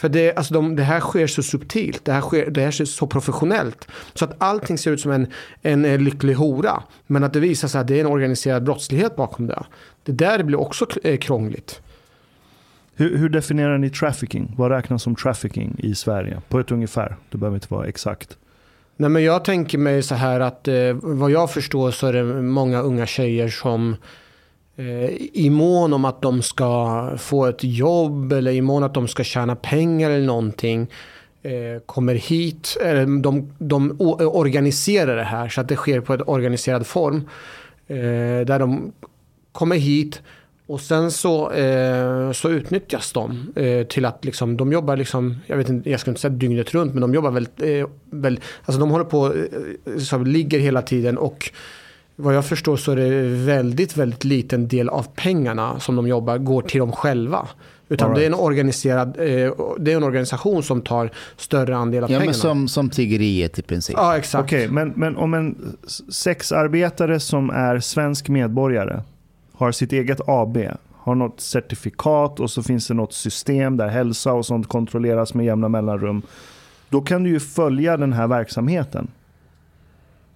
För det, alltså de, det här sker så subtilt, det här sker, det här sker så professionellt. Så att allting ser ut som en, en eh, lycklig hora. Men att det visar sig att det är en organiserad brottslighet bakom det. Det där blir också eh, krångligt. Hur, hur definierar ni trafficking? Vad räknas som trafficking i Sverige? På ett ungefär. Det behöver inte vara exakt. Nej, men jag tänker mig så här att eh, vad jag förstår så är det många unga tjejer som Eh, i mån om att de ska få ett jobb eller i mån att de ska tjäna pengar eller någonting eh, kommer hit. Eller de, de organiserar det här så att det sker på ett organiserad form. Eh, där de kommer hit och sen så, eh, så utnyttjas de eh, till att liksom, de jobbar liksom, jag vet inte, jag ska inte säga dygnet runt, men de jobbar väldigt, eh, väldigt alltså de håller på, eh, så ligger hela tiden och vad jag förstår så är det väldigt, väldigt liten del av pengarna som de jobbar går till dem själva. Utan All det är en right. organiserad, eh, det är en organisation som tar större andel av Ja, pengarna. men som, som tiggeriet i princip. Ja, exakt. Okej, men, men om en sexarbetare som är svensk medborgare har sitt eget AB, har något certifikat och så finns det något system där hälsa och sånt kontrolleras med jämna mellanrum. Då kan du ju följa den här verksamheten.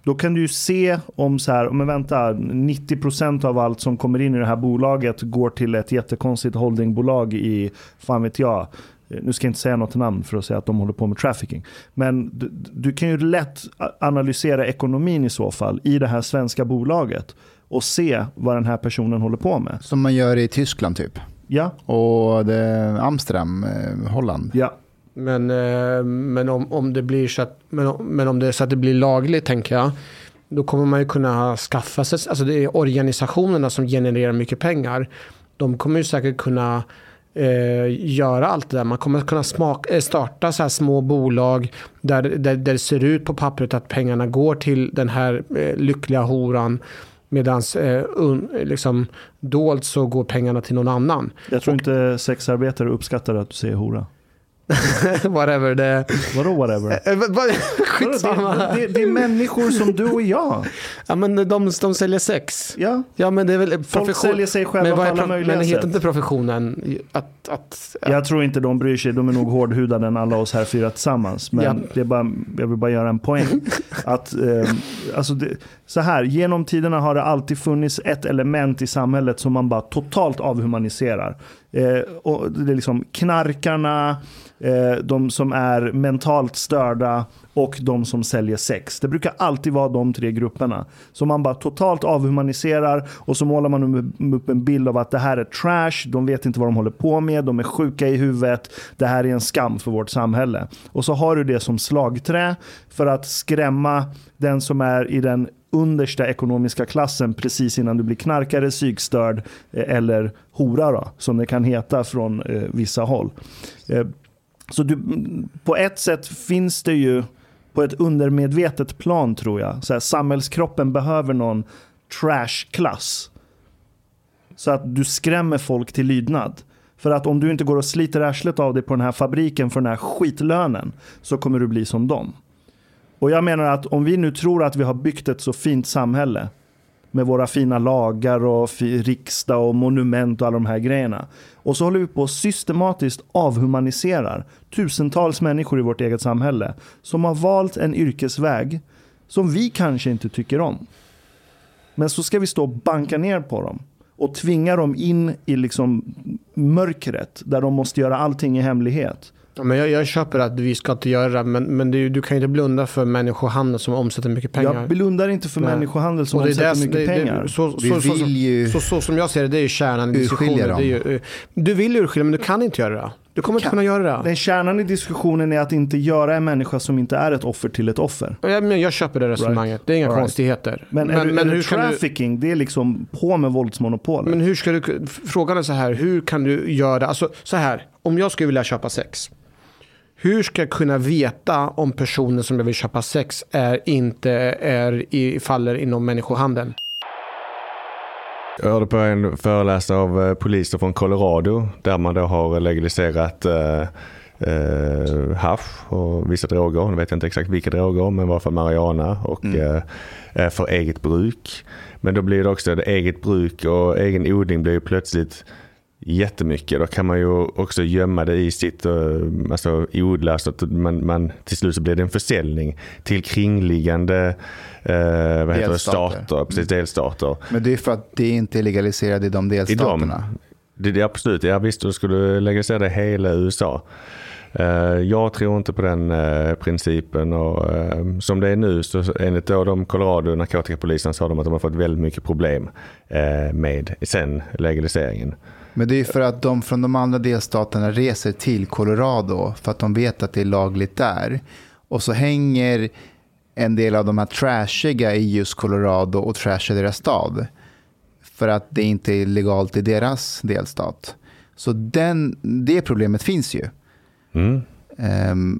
Då kan du ju se om så här, men vänta, 90% av allt som kommer in i det här bolaget går till ett jättekonstigt holdingbolag i, fan vet jag, nu ska jag inte säga något namn för att säga att de håller på med trafficking. Men du, du kan ju lätt analysera ekonomin i så fall i det här svenska bolaget och se vad den här personen håller på med. Som man gör i Tyskland typ. Ja, Och Amsterdam, eh, Holland. ja. Men, eh, men, om, om det blir så att, men, om- men om det är så att det blir lagligt, tänker jag, då kommer man ju kunna skaffa sig, alltså det är organisationerna som genererar mycket pengar. De kommer ju säkert kunna eh, göra allt det där. Man kommer kunna smak, eh, starta så här små bolag där, där, där det ser ut på pappret att pengarna går till den här eh, lyckliga horan. Medan eh, un, liksom, dolt så går pengarna till någon annan. Jag tror inte sexarbetare uppskattar att du säger hora. Whatever. Det, Vadå whatever? Eh, vad- Skitsamma. Det, det, det är människor som du och jag. Ja, men de, de säljer sex. Ja. Ja, men det är väl Folk profession- säljer sig själva men på alla möjliga Men heter sätt. inte professionen att... att Jag tror inte de bryr sig, de är nog hårdhudade än alla oss här fyra tillsammans. Men Ja. det är bara, jag vill bara göra en poäng. att, eh, alltså det, så här, genom tiderna har det alltid funnits ett element i samhället som man bara totalt avhumaniserar. Eh, och det är liksom knarkarna, eh, de som är mentalt störda och de som säljer sex. Det brukar alltid vara de tre grupperna. Som man bara totalt avhumaniserar och så målar man upp en bild av att det här är trash, de vet inte vad de håller på med, de är sjuka i huvudet, det här är en skam för vårt samhälle. Och så har du det som slagträ för att skrämma den som är i den understa ekonomiska klassen precis innan du blir knarkare, psykstörd eh, eller hora då, som det kan heta från eh, vissa håll. Eh, så du, på ett sätt finns det ju på ett undermedvetet plan tror jag. Så här, samhällskroppen behöver någon trashklass Så att du skrämmer folk till lydnad. För att om du inte går och sliter arslet av dig på den här fabriken för den här skitlönen så kommer du bli som dem. Och jag menar att om vi nu tror att vi har byggt ett så fint samhälle med våra fina lagar och riksdag och monument och alla de här grejerna. Och så håller vi på och systematiskt avhumaniserar tusentals människor i vårt eget samhälle som har valt en yrkesväg som vi kanske inte tycker om. Men så ska vi stå och banka ner på dem och tvinga dem in i liksom mörkret där de måste göra allting i hemlighet. Ja, men jag, jag köper att vi ska inte göra det, men, men du, du kan ju inte blunda för människohandel som omsätter mycket pengar. Jag blundar inte för Nej. människohandel som det omsätter det- mycket det- det- pengar. Så, Vi så, så, vill ju så, så som jag ser det, det är ju kärnan i diskussionen. Det ju, eh, du vill urskilja, men du kan inte göra det. Du kommer inte kunna göra det. Den kärnan i diskussionen är att inte göra en människa som inte är ett offer till ett offer. Jag, men jag köper det resonemanget. Det är inga right. konstigheter. Men, är, men, är hur det ska du, trafficking, det är liksom på med våldsmonopolet. men hur ska du, frågan är så här, hur kan du göra, alltså så här, om jag skulle vilja köpa sex. Hur ska jag kunna veta om personen som jag vill köpa sex är inte är i, faller inom människohandeln? Jag hörde på en föreläsare av eh, poliser från Colorado där man då har legaliserat eh, eh, hasch och vissa droger. Nu vet jag inte exakt vilka droger men i alla fall marijuana och eh, eh, för eget bruk. Men då blir det också det eget bruk och egen odling blir plötsligt jättemycket. Då kan man ju också gömma det i sitt, eh, alltså odla så att man, man till slut så blir det en försäljning till kringliggande eh, vad heter det, Delstater. stater, precis, delstater. Men det är för att det inte är legaliserat i de I delstaterna. dem. Det, det, absolut, ja visst, då skulle legalisera det i hela USA. Eh, jag tror inte på den eh, principen och som det är nu så enligt då de Colorado narkotikapolisen sa de att de har fått väldigt mycket problem med sen legaliseringen. Men det är för att de från de andra delstaterna reser till Colorado för att de vet att det är lagligt där. Och så hänger en del av de här trashiga i just Colorado och trashar deras stad. För att det inte är legalt i deras delstat. Så den, det problemet finns ju. Mm. Ehm,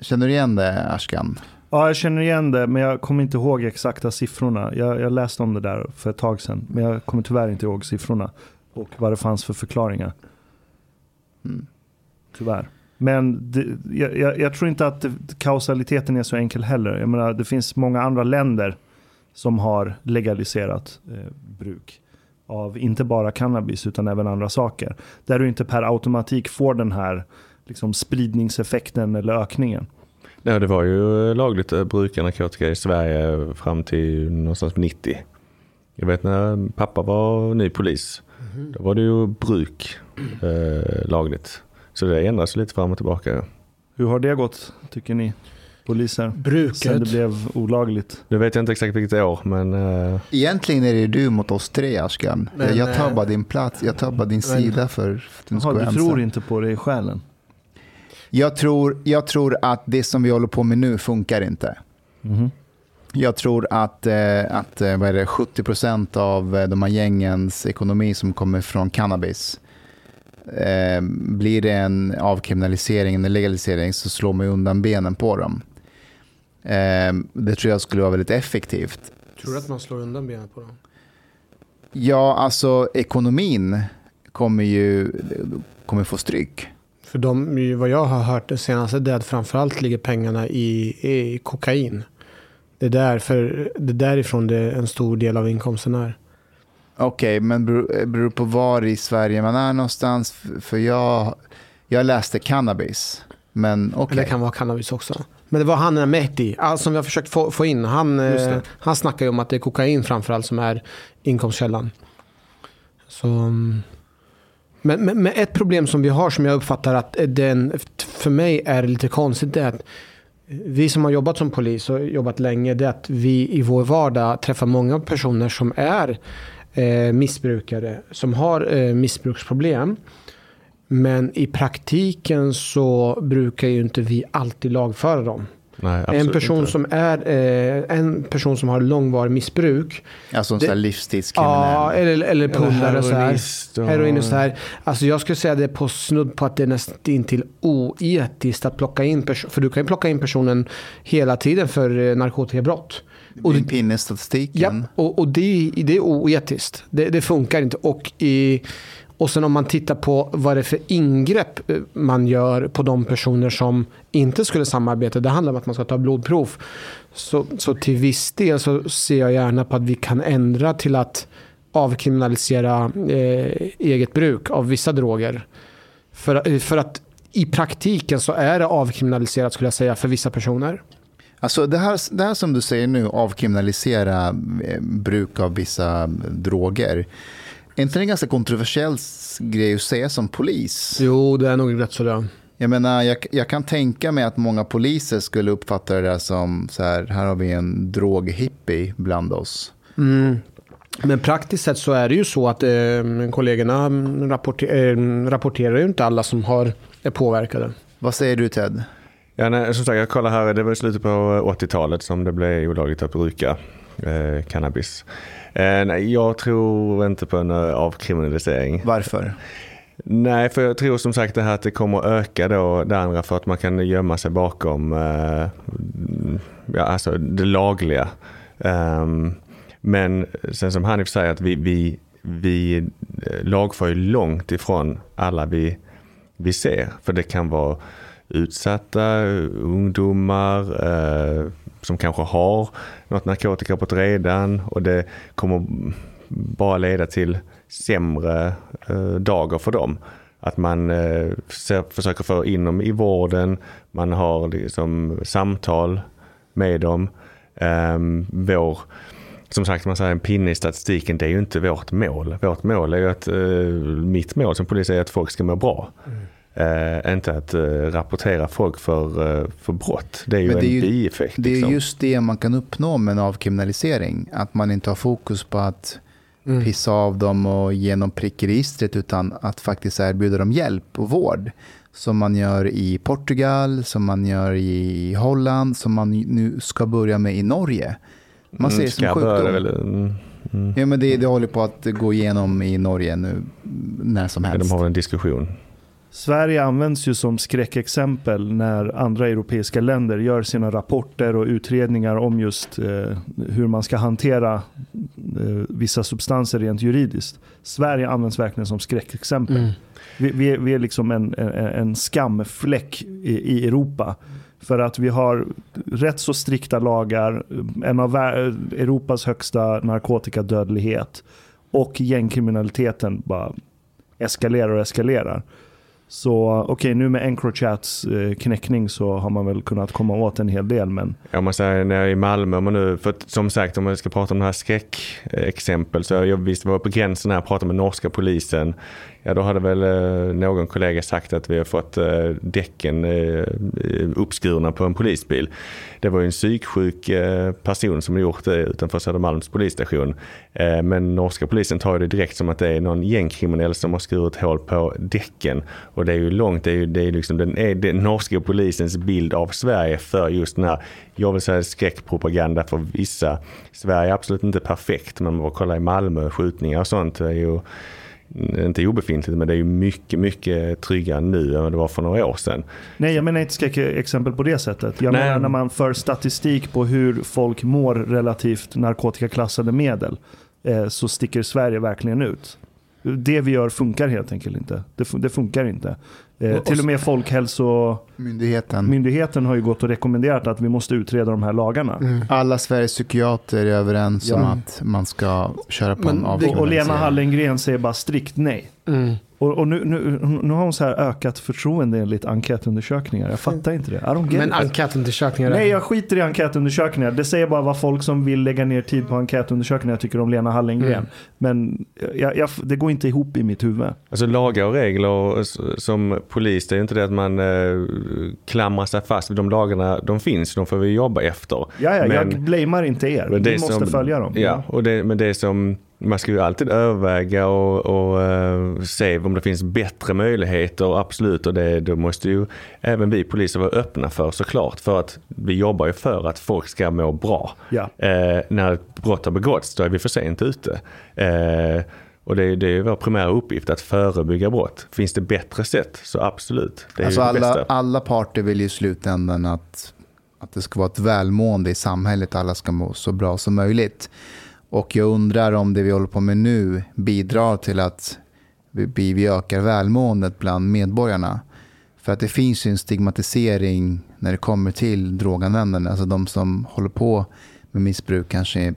känner du igen det, Ashkan? Ja, jag känner igen det, men jag kommer inte ihåg exakta siffrorna. Jag, jag läste om det där för ett tag sedan, men jag kommer tyvärr inte ihåg siffrorna. Och vad det fanns för förklaringar. Mm. Tyvärr. Men det, jag, jag, jag tror inte att det, kausaliteten är så enkel heller. Jag menar, det finns många andra länder som har legaliserat eh, bruk av inte bara cannabis utan även andra saker. Där du inte per automatik får den här liksom, spridningseffekten eller ökningen. Ja, det var ju lagligt att bruka narkotika i Sverige fram till någonstans 90. Jag vet när pappa var ny polis. Då var det ju bruk eh, lagligt. Så det ändras lite fram och tillbaka. Hur har det gått, tycker ni? Poliser? Sen det Bruket. blev olagligt. Nu vet jag inte exakt vilket år men eh, Egentligen är det du mot oss tre, Ashkan. Men, jag eh, bara din plats, jag tar bara din sida för, för att du tror inte på det i själen? Jag tror, jag tror att det som vi håller på med nu funkar inte. Jag tror att, eh, att eh, vad är det, 70% av eh, de här gängens ekonomi som kommer från cannabis blir det en avkriminalisering, en legalisering så slår man undan benen på dem. Det tror jag skulle vara väldigt effektivt. Tror du att man slår undan benen på dem? Ja, alltså ekonomin kommer ju kommer få stryk. För de, vad jag har hört det senaste det är att framförallt ligger pengarna i, i kokain. Det är, därför, det är därifrån det en stor del av inkomsten är. Okej, men beror, beror på var i Sverige man är någonstans? För jag, jag läste cannabis. Men okej. Det kan vara cannabis också. Men det var han Mehdi, alltså, som vi har försökt få, få in. Han, det. eh, han snackar ju om att det är kokain framförallt som är inkomstkällan. Så, mm. men, men, men ett problem som vi har som jag uppfattar att den, för mig är lite konstigt det är att vi som har jobbat som polis och jobbat länge, det är att vi i vår vardag träffar många personer som är eh, missbrukare, som har eh, missbruksproblem. Men i praktiken så brukar ju inte vi alltid lagföra dem. Nej, En person, inte. som är, eh, en person som har långvarig missbruk, Alltså en Det- sån livstidskriminell. ja, eller, eller pullare och så här. och- Heroin och så här. Alltså jag skulle säga det på snudd på att det är nästan till oetiskt att plocka in personen. För du kan ju plocka in personen hela tiden för eh, narkotikabrott. Och din pinne i statistiken. Ja, och, och det, det är oetiskt. Det, det funkar inte. Och, i, och sen om man tittar på vad det är för ingrepp eh, man gör på de personer som inte skulle samarbeta. Det handlar om att man ska ta blodprov. Så, så till viss del så ser jag gärna på att vi kan ändra till att avkriminalisera eh, eget bruk av vissa droger. För, eh, för att i praktiken så är det avkriminaliserat skulle jag säga för vissa personer. Alltså det här, det här som du säger nu, avkriminalisera eh, bruk av vissa droger. Är inte det en ganska kontroversiell grej att säga som polis? Jo, det är nog rätt så det. Jag menar, jag, jag kan tänka mig att många poliser skulle uppfatta det där som så här, här har vi en droghippie bland oss. Mm. Men praktiskt sett så är det ju så att eh, kollegorna rapporter, eh, rapporterar ju inte alla som har, är påverkade. Vad säger du Ted? Ja, nej, som sagt, jag kollar här, det var i slutet på 80-talet som det blev olagligt att bruka eh, cannabis. Eh, nej, jag tror inte på en eh, avkriminalisering. Varför? Nej, för jag tror som sagt det här att det kommer att öka då det andra för att man kan gömma sig bakom eh, ja, alltså det lagliga. Ehm, men sen som Hanif säger att vi, vi, vi eh, lagför ju långt ifrån alla vi, vi ser. För det kan vara utsatta ungdomar eh, som kanske har något narkotikabrott redan och det kommer bara leda till sämre eh, dagar för dem. Att man eh, försöker få in dem i vården, man har liksom samtal med dem. Eh, vår, som sagt, man säger en pinne i statistiken, det är ju inte vårt mål. Vårt mål är ju att, eh, mitt mål som polis är att folk ska må bra. Mm. Eh, inte att eh, rapportera folk för, eh, för brott. Det är ju en det är ju- bieffekt. Det är liksom. just det man kan uppnå med en avkriminalisering. Att man inte har fokus på att Mm. pissa av dem och genom prickregistret utan att faktiskt erbjuda dem hjälp och vård. Som man gör i Portugal, som man gör i Holland, som man nu ska börja med i Norge. Man ser det som sjukdom. väl, mm, mm. Ja, men det, det håller på att gå igenom i Norge nu när som helst. De har en diskussion. Sverige används ju som skräckexempel när andra europeiska länder gör sina rapporter och utredningar om just eh, hur man ska hantera eh, vissa substanser rent juridiskt. Sverige används verkligen som skräckexempel. Mm. Vi, vi, är, vi är liksom en, en, en skamfläck i, i Europa. För att vi har rätt så strikta lagar, en av Europas högsta narkotikadödlighet och gängkriminaliteten bara eskalerar och eskalerar. Så okej, nu med Encrochats eh, knäckning så har man väl kunnat komma åt en hel del. Men Ja, Om man säger när jag är i Malmö, om man nu, för som sagt om man ska prata om det här skräckexempel så jag visst var på gränsen när jag pratade med norska polisen. Ja då hade väl eh, någon kollega sagt att vi har fått eh, däcken eh, uppskurna på en polisbil. Det var ju en psyksjuk eh, person som gjort det utanför Södermalms polisstation. Eh, men norska polisen tar det direkt som att det är någon gängkriminell som har skurit hål på däcken. Och och det är ju långt, det är ju det är liksom den, är den norska polisens bild av Sverige för just den här, jag vill säga skräckpropaganda för vissa. Sverige är absolut inte perfekt, men man kolla i Malmö, skjutningar och sånt är ju inte obefintligt, men det är ju mycket, mycket tryggare nu än vad det var för några år sedan. Nej, jag menar inte skräckexempel på det sättet. Jag Nej. menar när man för statistik på hur folk mår relativt narkotikaklassade medel eh, så sticker Sverige verkligen ut. Det vi gör funkar helt enkelt inte. Det, det funkar inte. Eh, till och med Folkhälsomyndigheten Myndigheten. har ju gått och rekommenderat att vi måste utreda de här lagarna. Alla Sveriges psykiater är överens om Ja. att man ska köra på Men en det- Och, Lena avkriminalisering. Hallengren säger bara strikt nej. Mm. Och, och nu, nu, nu har hon så här ökat förtroende enligt enkätundersökningar. Jag fattar inte det. I don't get Men it. enkätundersökningar. Nej, jag skiter i enkätundersökningar. Det säger bara vad folk som vill lägga ner tid på enkätundersökningar tycker om Lena Hallengren. Mm. Men jag, jag, det går inte ihop i mitt huvud. Alltså lagar och regler som polis, det är ju inte det att man klamrar sig fast vid de lagarna. De finns, de får vi jobba efter. Ja, ja, jag Men- blamear inte er. Men Vi det måste som- följa dem. Ja, och det, men det som man ska ju alltid överväga och, och eh, se om det finns bättre möjligheter, absolut. Och det, då måste ju även vi poliser vara öppna för såklart. För att vi jobbar ju för att folk ska må bra. Ja. Eh, när ett brott har begåtts, då är vi för sent ute. Eh, och det, är- det är vår primära uppgift att förebygga brott. Finns det bättre sätt så absolut. Det är Alltså det alla, bästa. alla parter vill ju i slutändan att, att det ska vara ett välmående i samhället. Alla ska må så bra som möjligt. Och jag undrar om det vi håller på med nu bidrar till att vi, vi ökar välmåendet bland medborgarna. För att det finns ju en stigmatisering när det kommer till droganvändande. Alltså de som håller på med missbruk kanske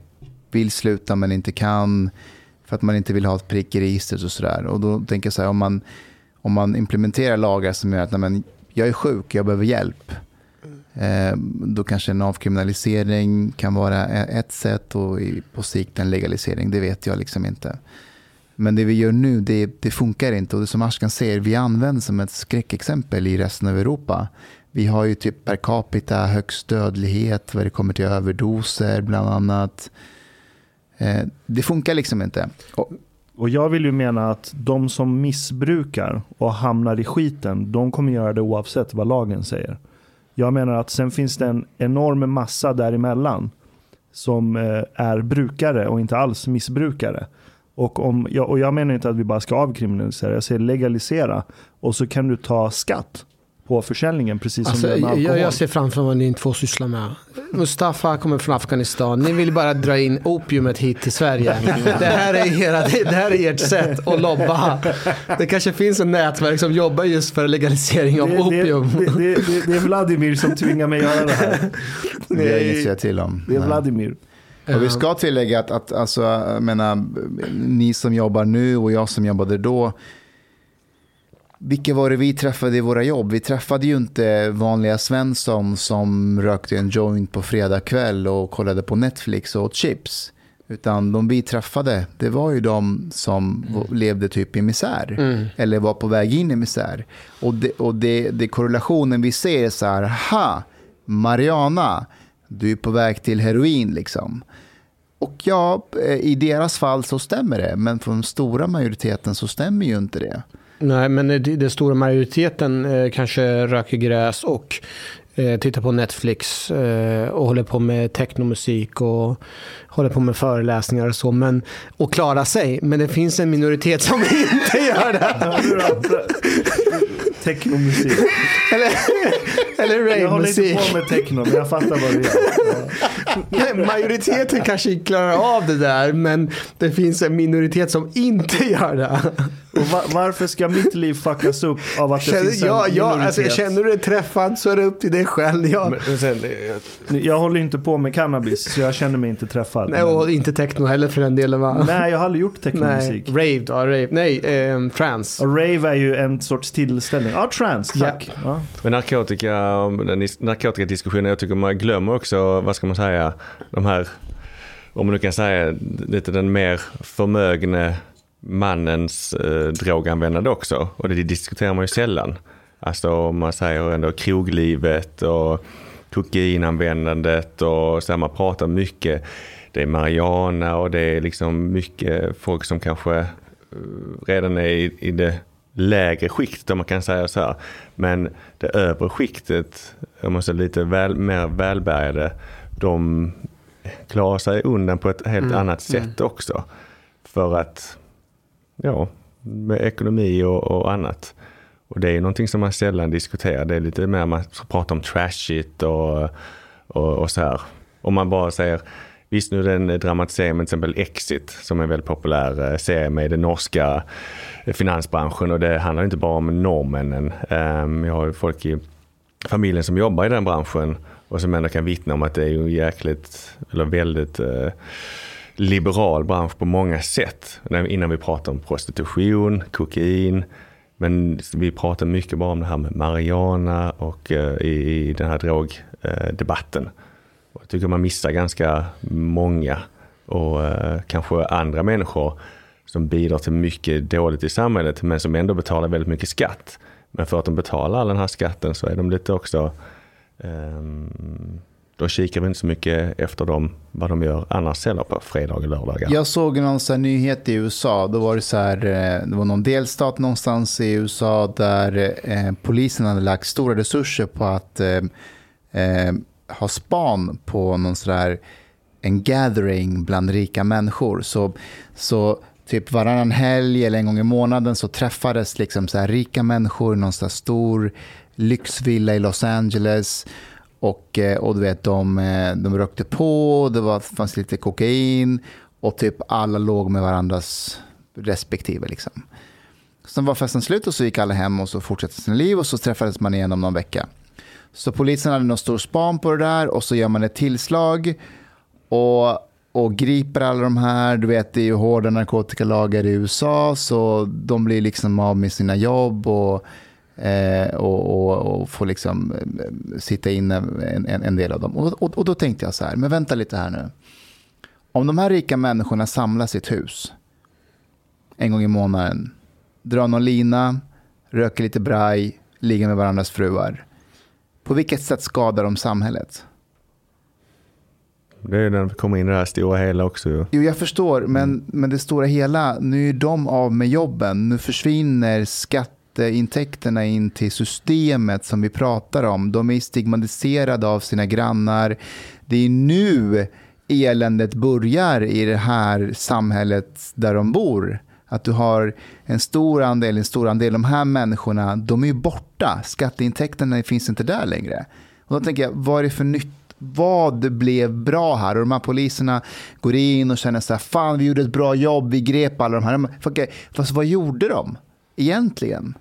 vill sluta men inte kan. För att man inte vill ha ett prick i registret och sådär. Och då tänker jag så här, om man, om man implementerar lagar som gör att nej, men, jag är sjuk, jag behöver hjälp. Eh, då kanske en avkriminalisering kan vara e, ett sätt och på sikt en legalisering, det vet jag liksom inte. Men det vi gör nu, det, det funkar inte. Och det som Ashkan säger, vi används som ett skräckexempel i resten av Europa. Vi har ju typ per capita högst dödlighet vad det kommer till överdoser bland annat. Eh, det funkar liksom inte. Och, Och jag vill ju mena att de som missbrukar och hamnar i skiten, de kommer göra det oavsett vad lagen säger. Jag menar att sen finns det en enorm massa däremellan som eh, är brukare och inte alls missbrukare. Och, om, och jag menar inte att vi bara ska avkriminalisera, jag säger legalisera. Och så kan du ta skatt på försäljningen precis som Alltså, du gör med alkohol. jag, jag ser framför mig vad ni två sysslar med. Mustafa kommer från Afghanistan. Ni vill bara dra in opiumet hit till Sverige. Det här är, era, det här är ert sätt att lobba. Det kanske finns en nätverk som jobbar just för legalisering av det, opium. det, det, det, det är Vladimir som tvingar mig göra det här. det har jag inget att till om. Det är. Vladimir. Och vi ska tillägga att, att alltså, menar, ni som jobbar nu och jag som jobbade då. Vilka var det vi träffade i våra jobb? Vi träffade ju inte vanliga Svensson som rökte en joint på fredag kväll och kollade på Netflix och åt chips. Utan de vi träffade, det var ju de som levde typ i misär. Eller var på väg in i misär. Och, det, och det, det korrelationen vi ser är så här, ha, Mariana, du är på väg till heroin liksom. Och ja, eh, i deras fall så stämmer det, men för den stora majoriteten så stämmer ju inte det. Nej, men den stora majoriteten eh, kanske röker gräs och eh, tittar på Netflix eh, och håller på med technomusik och håller på med föreläsningar och så. Men, och klarar sig. Men det finns en minoritet som inte gör det. Technomusik. Eller, eller Jag håller inte på med techno, men jag fattar vad du gör. Majoriteten kanske klarar av det där, men det finns en minoritet som inte gör det. Och va- varför ska mitt liv fuckas upp av att det Känner, finns en ja, ja, minoritet? alltså, känner du dig träffad så är det upp till dig själv. Ja. Men sen, det- Jag håller inte på med cannabis, så jag känner mig inte träffad. Nej, och inte techno heller för den delen va? Nej, jag har aldrig gjort technomusik. rave då, rave. Nej, eh, trance. Och rave är ju en sorts tillställning. Ja, trance, tack. Ja. Men narkotika, narkotikadiskussionen, jag tycker man glömmer också, vad ska man säga, de här, om man nu kan säga, lite den mer förmögne mannens eh, droganvändande också. Och det diskuterar man ju sällan. Alltså om man säger ändå kroglivet och kokainanvändandet och så här, man pratar mycket. Det är marijuana och det är liksom mycket folk som kanske eh, redan är i, i det lägre skiktet om man kan säga så här. Men det övre skiktet, om man säger lite väl, mer välbärgade, de klarar sig undan på ett helt annat sätt också. För att, ja, med ekonomi och, och annat. Och det är någonting som man sällan diskuterar. Det är lite mer man pratar om trashigt och, och, och så här. Om man bara säger, visst nu är det en dramatisering med till exempel Exit som är en väldigt populär eh, serie med den norska eh, finansbranschen och det handlar inte bara om norrmännen. Um, jag har ju folk i familjen som jobbar i den branschen och som ändå kan vittna om att det är ju jäkligt, eller väldigt eh, liberal bransch på många sätt. Innan vi pratar om prostitution, kokain, men vi pratar mycket bara om det här med marijuana och eh, i, i den här drogdebatten. Eh, jag tycker man missar ganska många och eh, kanske andra människor som bidrar till mycket dåligt i samhället men som ändå betalar väldigt mycket skatt. Men för att de betalar all den här skatten så är de lite också Ehm, då kikar vi inte så mycket efter dem, vad de gör annars heller på fredagar och lördagar. Jag såg någon så här nyhet i USA. Då var det så här, eh, det var någon delstat någonstans i USA där eh, polisen hade lagt stora resurser på att eh, eh, ha span på någon så där, en gathering bland rika människor. Så, så typ varannan helg eller en gång i månaden så träffades liksom så här rika människor i någon så här stor lyxvilla i Los Angeles. Och, eh, och du vet, de, eh, de rökte på, det var, fanns lite kokain och typ alla låg med varandras respektive. Liksom. Sen var festen slut och så gick alla hem och så fortsatte sina liv och så träffades man igen om någon vecka. Så polisen hade någon stor span på det där och så gör man ett tillslag och, och griper alla de här. Du vet, det är ju hårda narkotikalagar i USA så de blir liksom av med sina jobb och, eh, och, och, och får liksom eh, sitta inne en, en, en del av dem. Och, och, och då tänkte jag så här, men vänta lite här nu. Om de här rika människorna samlas i ett hus en gång i månaden, drar någon lina, röker lite braj, ligger med varandras fruar. På vilket sätt skadar de samhället? Det är när vi kommer in i det här stora hela också. ju. Jo, jag förstår, men, men det stora hela, nu är de av med jobben. Nu försvinner skatteintäkterna in till systemet som vi pratar om. De är stigmatiserade av sina grannar. Det är nu eländet börjar i det här samhället där de bor. Att du har en stor andel, en stor andel, de här människorna, de är ju borta. Skatteintäkterna finns inte där längre. Och då tänker jag, vad är det för nytt? Vad blev bra här? Och de här poliserna går in och känner så här, fan vi gjorde ett bra jobb, vi grep alla de här. Fast vad gjorde de egentligen?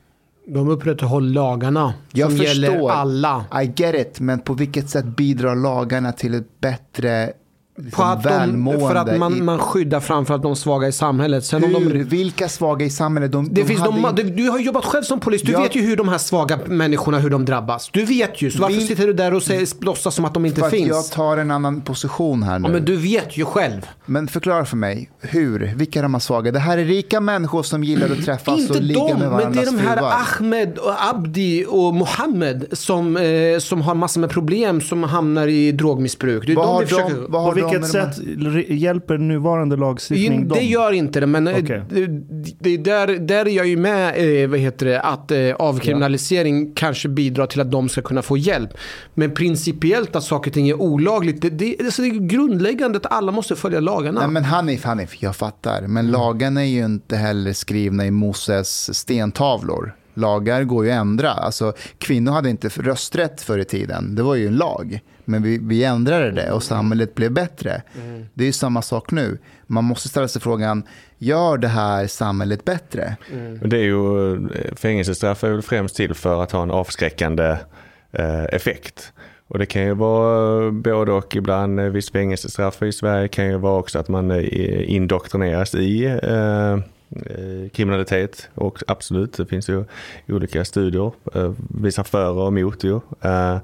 De upprätthåller lagarna Jag som förstår. gäller alla. I get it, men på vilket sätt bidrar lagarna till ett bättre På liksom, att de, för att i- man, man skyddar framförallt de svaga i samhället. Sen om Hur? de, Vilka svaga i samhället? De, det de finns de, inte- du, har jobbat själv som polis. Du Jag- vet ju hur de här svaga människorna hur de drabbas. Du vet ju. Så varför Vil- sitter du där och säger, låtsas som att de inte för att finns? jag tar en annan position här nu. Ja, men du vet ju själv. Men förklara för mig, hur? Vilka är de här svaga? Det här är rika människor som gillar att träffas Inte och ligga de, med men varandras det är de här fruar. Ahmed, och Abdi och Mohammed som, eh, som har massor med problem som hamnar i drogmissbruk. Det är Vad de har vi försöker... vad har På de vilket sätt hjälper nuvarande lagstiftning det dem? gör inte det, men eh, Okej. det, det, där, där är jag ju med, eh, vad heter det, att eh, avkriminalisering kanske bidrar till att de ska kunna få hjälp. Men principiellt att saker och ting är olagligt, det, det, alltså det är grundläggande att alla måste följa lagarna. Nej men Hanif, Hanif, jag fattar. Men lagarna är ju inte heller skrivna i Moses stentavlor. Lagar går ju att ändra. Alltså, kvinnor hade inte rösträtt förr i tiden. Det var ju en lag. Men vi, vi ändrade det och samhället blev bättre. Det är ju samma sak nu. Man måste ställa sig frågan, gör det här samhället bättre? Mm. det är ju, eh, fängelsestraff är väl främst till för att ha en avskräckande eh, effekt. Och det kan ju vara eh, både och ibland eh, visst fängelsestraff i Sverige kan ju vara också att man indoktrineras i eh, Eh, kriminalitet. Och absolut, det finns ju olika studier, eh, visar för och emot ju. Eh,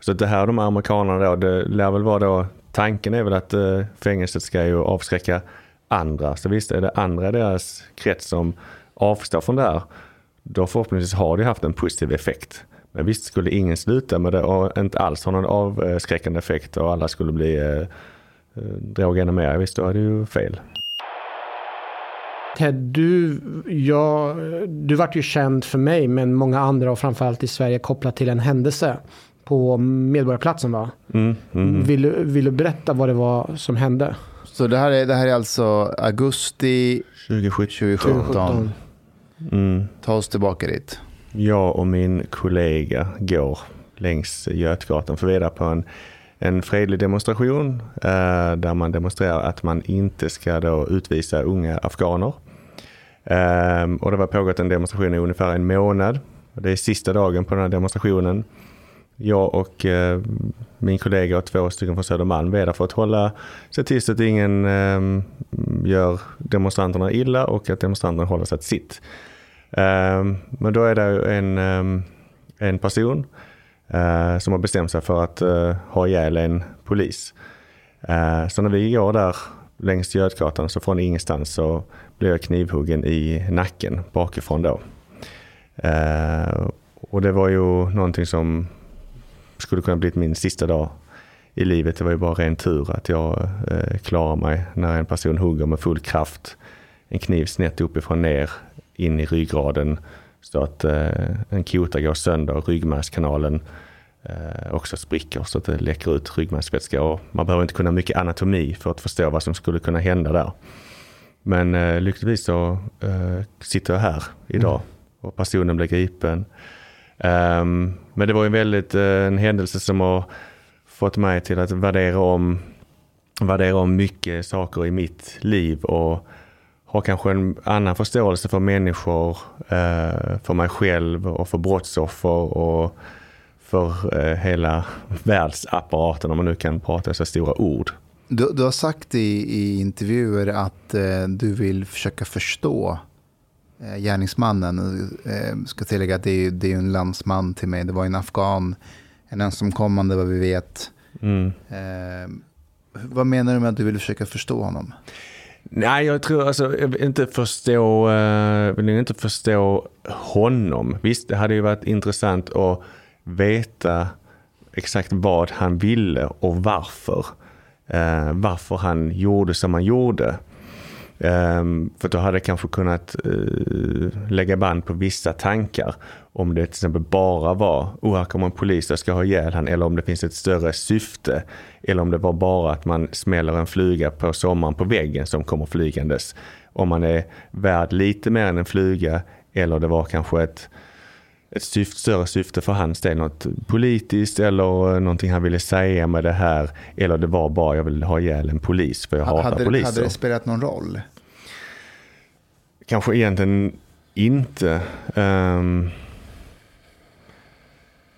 så det här de amerikanerna då, det lär väl vara då, tanken är väl att eh, fängelset ska ju avskräcka andra. Så visst är det andra i deras krets som avstår från det här. Då förhoppningsvis har det haft en positiv effekt. Men visst skulle ingen sluta med det och inte alls ha någon avskräckande effekt och alla skulle bli eh, eh, droga ännu mer. Visst, då är det ju fel. Ted, du, ja, du vart ju känd för mig, men många andra och framförallt i Sverige kopplat till en händelse på Medborgarplatsen va? Mm, mm. Vill, du- vill du berätta vad det var som hände? Så det här är, det här är alltså augusti 2017. 2017. Mm. Ta oss tillbaka dit. Jag och min kollega går längs Götgatan för vidare på en, en fredlig demonstration eh, där man demonstrerar att man inte ska då utvisa unga afghaner. Ehm, och det var pågått en demonstration i ungefär en månad. Det är sista dagen på den här demonstrationen. Jag och eh, min kollega och två stycken från Södermalm är där för att hålla, se till så att ingen ehm, gör demonstranterna illa och att demonstranterna håller sig till sitt. Ehm, men då är det en, ehm, en person eh, som har bestämt sig för att eh, ha ihjäl en polis. Eh, så när vi går där längs Götgatan så från ingenstans så blev jag knivhuggen i nacken bakifrån då. Eh, och det var ju någonting som skulle kunna bli min sista dag i livet. Det var ju bara ren tur att jag eh, klarar mig när en person hugger med full kraft en kniv snett uppifrån ner in i ryggraden så att eh, en kota går sönder och ryggmärgskanalen eh, också spricker så att det läcker ut ryggmärgsvätska. Och man behöver inte kunna mycket anatomi för att förstå vad som skulle kunna hända där. Men eh, lyckligtvis så eh, sitter jag här idag och personen blev gripen. Ehm, men det var ju väldigt eh, en händelse som har fått mig till att värdera om, värdera om mycket saker i mitt liv och ha kanske en annan förståelse för människor, eh, för mig själv och för brottsoffer och för eh, hela världsapparaten om man nu kan prata så stora ord. Du, du har sagt i, i intervjuer att eh, du vill försöka förstå eh, gärningsmannen. Eh, ska tillägga att det är, det är en landsman till mig. Det var en afghan, en ensamkommande vad vi vet. Mm. Eh, vad menar du med att du vill försöka förstå honom? Nej, jag tror alltså, jag vill inte förstå, eh, vill inte förstå honom. Visst, det hade ju varit intressant att veta exakt vad han ville och varför. Eh, varför han gjorde som han gjorde. Um, för då hade jag kanske kunnat uh, lägga band på vissa tankar. Om det till exempel bara var, oh här kommer en polis, jag ska ha ihjäl han. Eller om det finns ett större syfte. Eller om det var bara att man smäller en fluga på sommaren på väggen som kommer flygandes. Om man är värd lite mer än en fluga. Eller det var kanske ett, ett syfte, större syfte för hans del. Något politiskt eller någonting han ville säga med det här. Eller det var bara, jag vill ha ihjäl en polis för jag hatar hade, poliser. hade det spelat någon roll? Kanske egentligen inte. Ehm,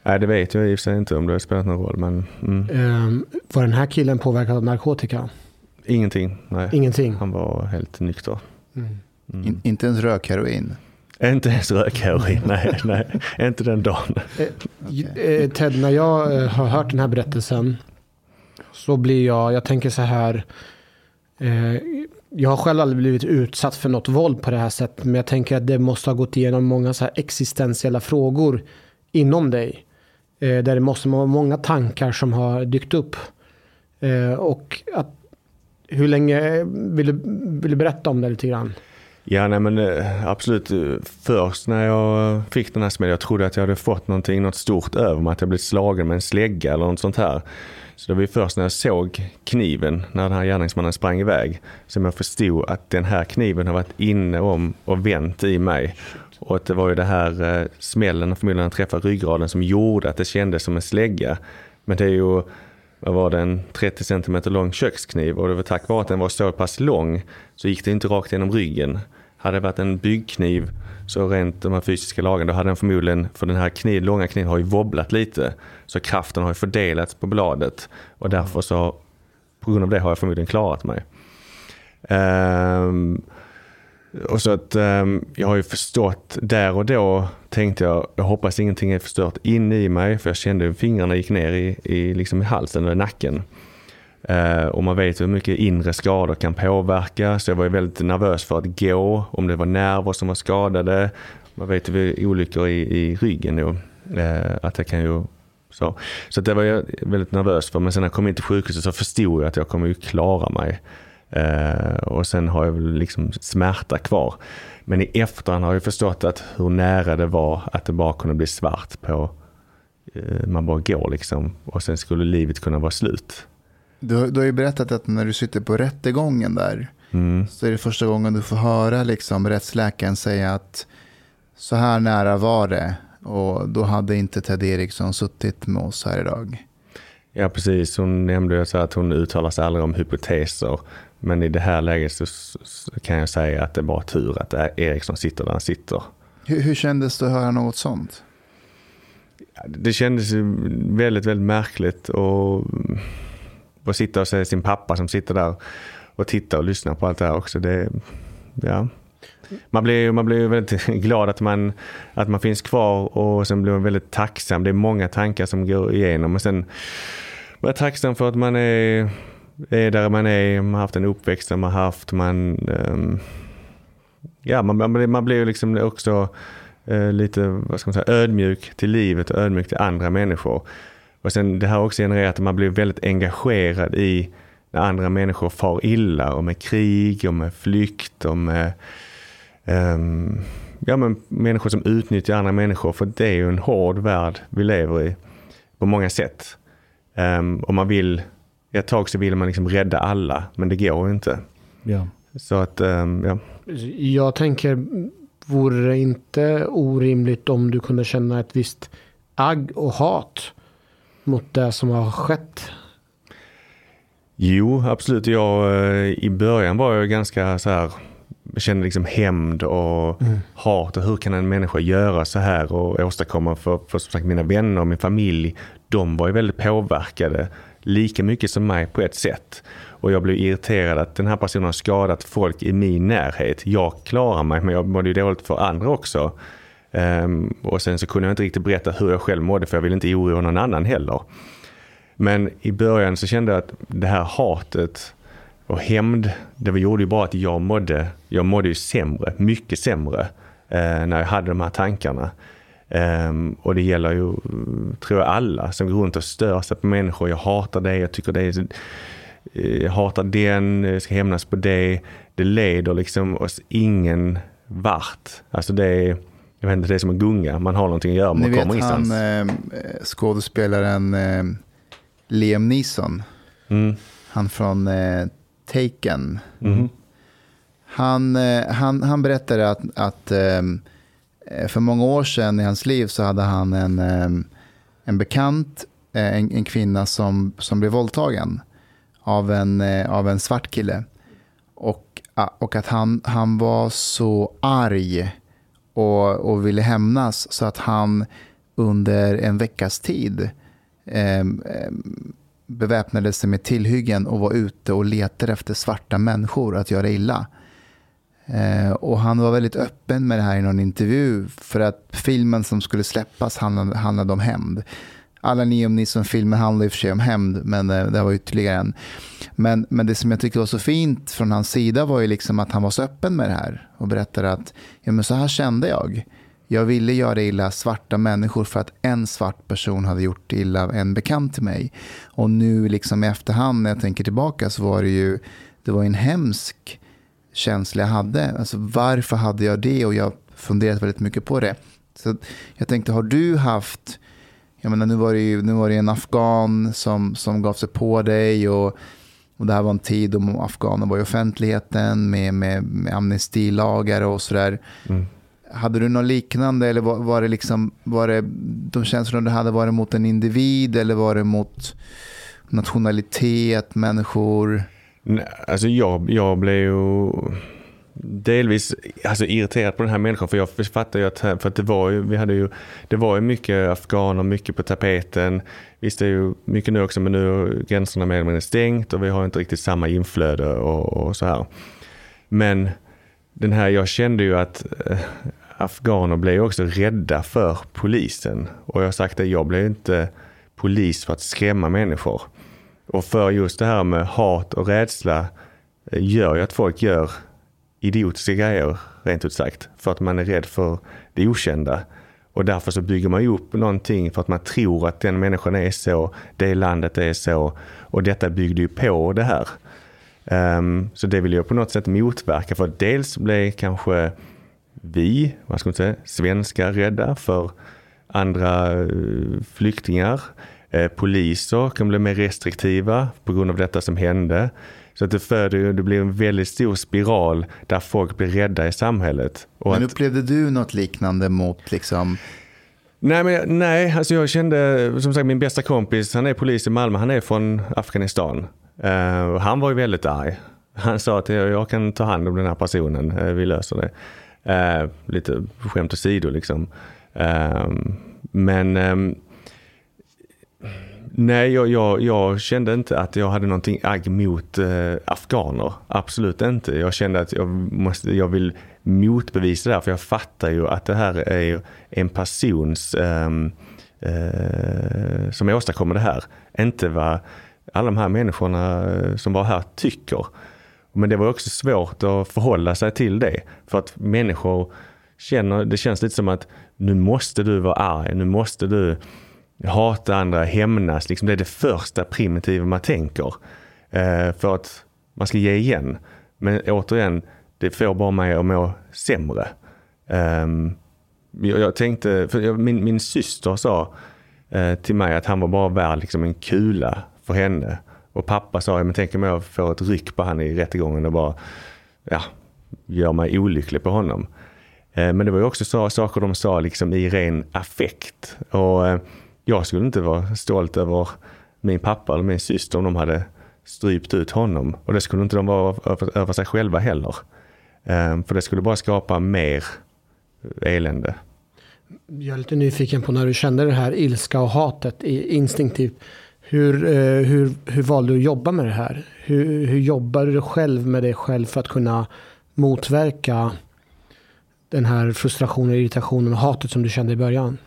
nej, det vet jag i och för sig inte om det har spelat någon roll. Men mm, Ehm, var den här killen påverkad av narkotika? ingenting. Nej. Ingenting. Han var helt nykter. Mm. In, inte ens rökheroin? Inte ens rökheroin, nej, nej. Inte den dagen. Eh, okay. Eh, Ted, när jag eh, har hört den här berättelsen så blir jag, jag tänker så här. Eh, jag har själv aldrig blivit utsatt för något våld på det här sättet. Men jag tänker att det måste ha gått igenom många så här existentiella frågor inom dig. Eh, där det måste vara många tankar som har dykt upp. Eh, och att, hur länge, vill du, vill du berätta om det lite grann? Ja, nej men eh, absolut. Först när jag eh, fick den här smällen, jag trodde att jag hade fått någonting, något stort över mig, att jag blivit slagen med en slägga eller något sånt här. Så det var ju först när jag såg kniven, när den här gärningsmannen sprang iväg, som jag förstod att den här kniven har varit inne om och vänt i mig. Och att det var ju det här eh, smällen, förmodligen han träffade ryggraden, som gjorde att det kändes som en slägga. Men det är ju, vad var det, en 30 cm lång kökskniv och det var tack vare att den var så pass lång så gick det inte rakt genom ryggen. Hade det varit en byggkniv, så rent de här fysiska lagen, då hade den förmodligen, för den här kniv, långa kniven har ju wobblat lite. Så kraften har ju fördelats på bladet och därför så, på grund av det har jag förmodligen klarat mig. Ehm, och så att um, jag har ju förstått där och då tänkte jag, jag hoppas ingenting är förstört inne i mig för jag kände hur fingrarna gick ner i, i, liksom i halsen och nacken. Uh, och man vet hur mycket inre skador kan påverka så jag var ju väldigt nervös för att gå, om det var nerver som var skadade. Man vet ju olyckor i, i ryggen nu, uh, eh, att det kan ju så. Så det var jag väldigt nervös för men sen när jag kom in till sjukhuset så förstod jag att jag kommer ju klara mig. Eh, och sen har jag väl liksom smärta kvar. Men i efterhand har jag förstått att hur nära det var att det bara kunde bli svart på, eh, man bara går liksom. Och sen skulle livet kunna vara slut. Du, du har ju berättat att när du sitter på rättegången där Mm. så är det första gången du får höra liksom, rättsläkaren säga att så här nära var det och då hade inte Ted Eriksson suttit med oss här idag. Ja precis, hon nämnde ju att hon uttalar sig aldrig om hypoteser. Men i det här läget så, så kan jag säga att det är bara tur att Eriksson sitter där han sitter. Hur, hur kändes det att höra något sånt? Det kändes väldigt, väldigt märkligt och att sitta och se sin pappa som sitter där och titta och lyssna på allt det här också. Det, ja. Man blir man blir väldigt glad att man, att man finns kvar och sen blir man väldigt tacksam. Det är många tankar som går igenom och sen var jag tacksam för att man är, är där man är, man har haft en uppväxt som man har haft. Man, um, ja, man, man, blir, man blir ju liksom också uh, lite vad ska man säga, ödmjuk till livet och ödmjuk till andra människor. Och sen det här har också genererat att man blir väldigt engagerad i när andra människor far illa och med krig och med flykt och med um, ja, men människor som utnyttjar andra människor. För det är ju en hård värld vi lever i på många sätt. Um, och man vill, ett tag så vill man liksom rädda alla, men det går inte. Ja. Så att, um, ja. Jag tänker, vore det inte orimligt om du kunde känna ett visst agg och hat mot det som har skett? Jo, absolut. Jag, eh, I början var jag ganska så här, kände liksom hämnd och mm. hat och hur kan en människa göra så här och åstadkomma för, för som sagt mina vänner och min familj. De var ju väldigt påverkade, lika mycket som mig på ett sätt. Och jag blev irriterad att den här personen har skadat folk i min närhet. Jag klarar mig men jag mådde ju dåligt för andra också. Um, och sen så kunde jag inte riktigt berätta hur jag själv mådde för jag ville inte oroa någon annan heller. Men i början så kände jag att det här hatet och hämnd, det gjorde ju bara att jag mådde, jag mådde ju sämre, mycket sämre eh, när jag hade de här tankarna. Um, och det gäller ju, tror jag, alla som går runt och stör sig på människor. Jag hatar det, jag tycker det är, jag hatar den, jag ska hämnas på det. Det leder liksom oss ingen vart. Alltså det är, jag vet inte, det är som en gunga, man har någonting att göra, man Ni kommer vet ingenstans. han eh, skådespelaren eh, Liam Neeson, Mm. han från eh, Taken. Mm. Han, eh, han, han berättade att, att ehm, eh, Eh, för många år sedan i hans liv så hade han en, eh, en bekant, eh, en, en kvinna som, som blev våldtagen av en, av en svart kille. Och, ah, och att han, han var så arg och, och ville hämnas så att han under en veckas tid eh, beväpnade sig med tillhyggen och var ute och letade efter svarta människor att göra illa. Eh, och han var väldigt öppen med det här i någon intervju för att filmen som skulle släppas handlade, handlade om hämnd. Alla ni som filmar handlar i och för sig om hämnd, men eh, det här var ytterligare en. Men, men det som jag tyckte var så fint från hans sida var ju liksom att han var så öppen med det här och berättade att ja, men så här kände jag. Jag ville göra illa svarta människor för att en svart person hade gjort illa en bekant till mig. Och nu liksom i efterhand när jag tänker tillbaka så var det ju det var en hemsk känsla jag hade. Alltså varför hade jag det? Och jag har funderat väldigt mycket på det. Så jag tänkte, har du haft, jag menar nu var det ju nu var det en afghan som, som gav sig på dig och, och det här var en tid då afghaner var i offentligheten med, med, med amnestilagar och sådär. Mm. Hade du något liknande eller var, var det liksom, var det de känslorna du hade, var det mot en individ eller var det mot nationalitet, människor? Nej, Alltså jag, jag blev ju delvis alltså, irriterad på den här människan för jag fattar ju att, för att det var ju, vi hade ju, det var ju mycket afghaner, mycket på tapeten. Visst det är ju mycket nu också men nu är gränserna mer eller mindre stängt och vi har inte riktigt samma inflöde och, och så här. Men den här, jag kände ju att äh, afghaner blev också rädda för polisen. Och jag har sagt att jag blev inte polis för att skrämma människor. Och för just det här med hat och rädsla eh, gör ju att folk gör idiotiska grejer, rent ut sagt. För att man är rädd för det okända. Och därför så bygger man ju upp någonting för att man tror att den människan är så, det landet är så. Och detta byggde ju på det här. Um, så det vill jag på något sätt motverka för dels blir kanske vi, vad ska man säga, svenskar rädda för andra eh, flyktingar. Eh, poliser kan bli mer restriktiva på grund av detta som hände. Så att det föder det blir en väldigt stor spiral där folk blir rädda i samhället. Och Men att- upplevde du något liknande mot liksom, Nej, men, nej alltså jag kände, som sagt min bästa kompis, han är polis i Malmö, han är från Afghanistan. Och han var ju väldigt arg. Han sa att jag, jag kan ta hand om den här personen, eh, vi löser det. Eh, lite skämt åsido liksom. Men ehm, nej, jag, jag, jag kände inte att jag hade någonting agg mot eh, afghaner. Absolut inte. Jag kände att jag, måste, jag vill motbevisa det här, för jag fattar ju att det här är en persons ehm, eh, som åstadkommer det här. Inte vad alla de här människorna eh, som var här tycker. Men det var också svårt att förhålla sig till det. För att människor känner, det känns lite som att nu måste du vara arg, nu måste du hata andra, hämnas. Liksom det är det första primitiva man tänker. Eh, för att man ska ge igen. Men återigen, det får bara mig att må sämre. Eh, jag, jag tänkte, för jag, min, min syster sa eh, till mig att han var bara värd liksom en kula för henne. Och pappa sa, men tänk om jag får ett ryck på han i rättegången och bara ja, gör mig olycklig på honom. Eh, men det var ju också så, saker de sa liksom i ren affekt. Och eh, jag skulle inte vara stolt över min pappa eller min syster om de hade strypt ut honom. Och det skulle inte de vara över, över sig själva heller. Um, för det skulle bara skapa mer elände. Jag är lite nyfiken på när du kände det här ilska och hatet instinktivt. Hur, uh, hur, hur valde du att jobba med det här? Hur, hur jobbar du själv med dig själv för att kunna motverka den här frustrationen, irritationen och hatet som du kände i början?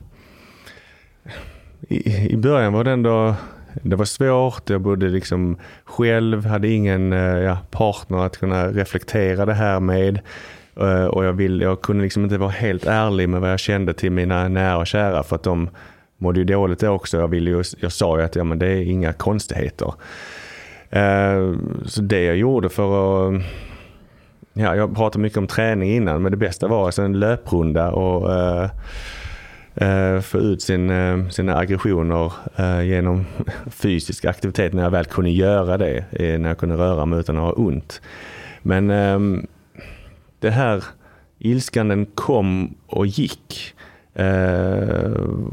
I, I början var det ändå det var svårt, jag bodde liksom själv, hade ingen eh, ja, partner att kunna reflektera det här med. Eh, och jag, vill, jag kunde liksom inte vara helt ärlig med vad jag kände till mina nära och kära för att de mådde ju dåligt det också. Jag, ville ju, jag sa ju att ja, men det är inga konstigheter. Eh, så det jag gjorde för att Ja, jag pratade mycket om träning innan, men det bästa var alltså en löprunda och Eh, få ut sin, eh, sina aggressioner eh, genom fysisk aktivitet när jag väl kunde göra det, när jag kunde röra mig utan att ha ont. Men ehm, det här ilskan den kom och gick.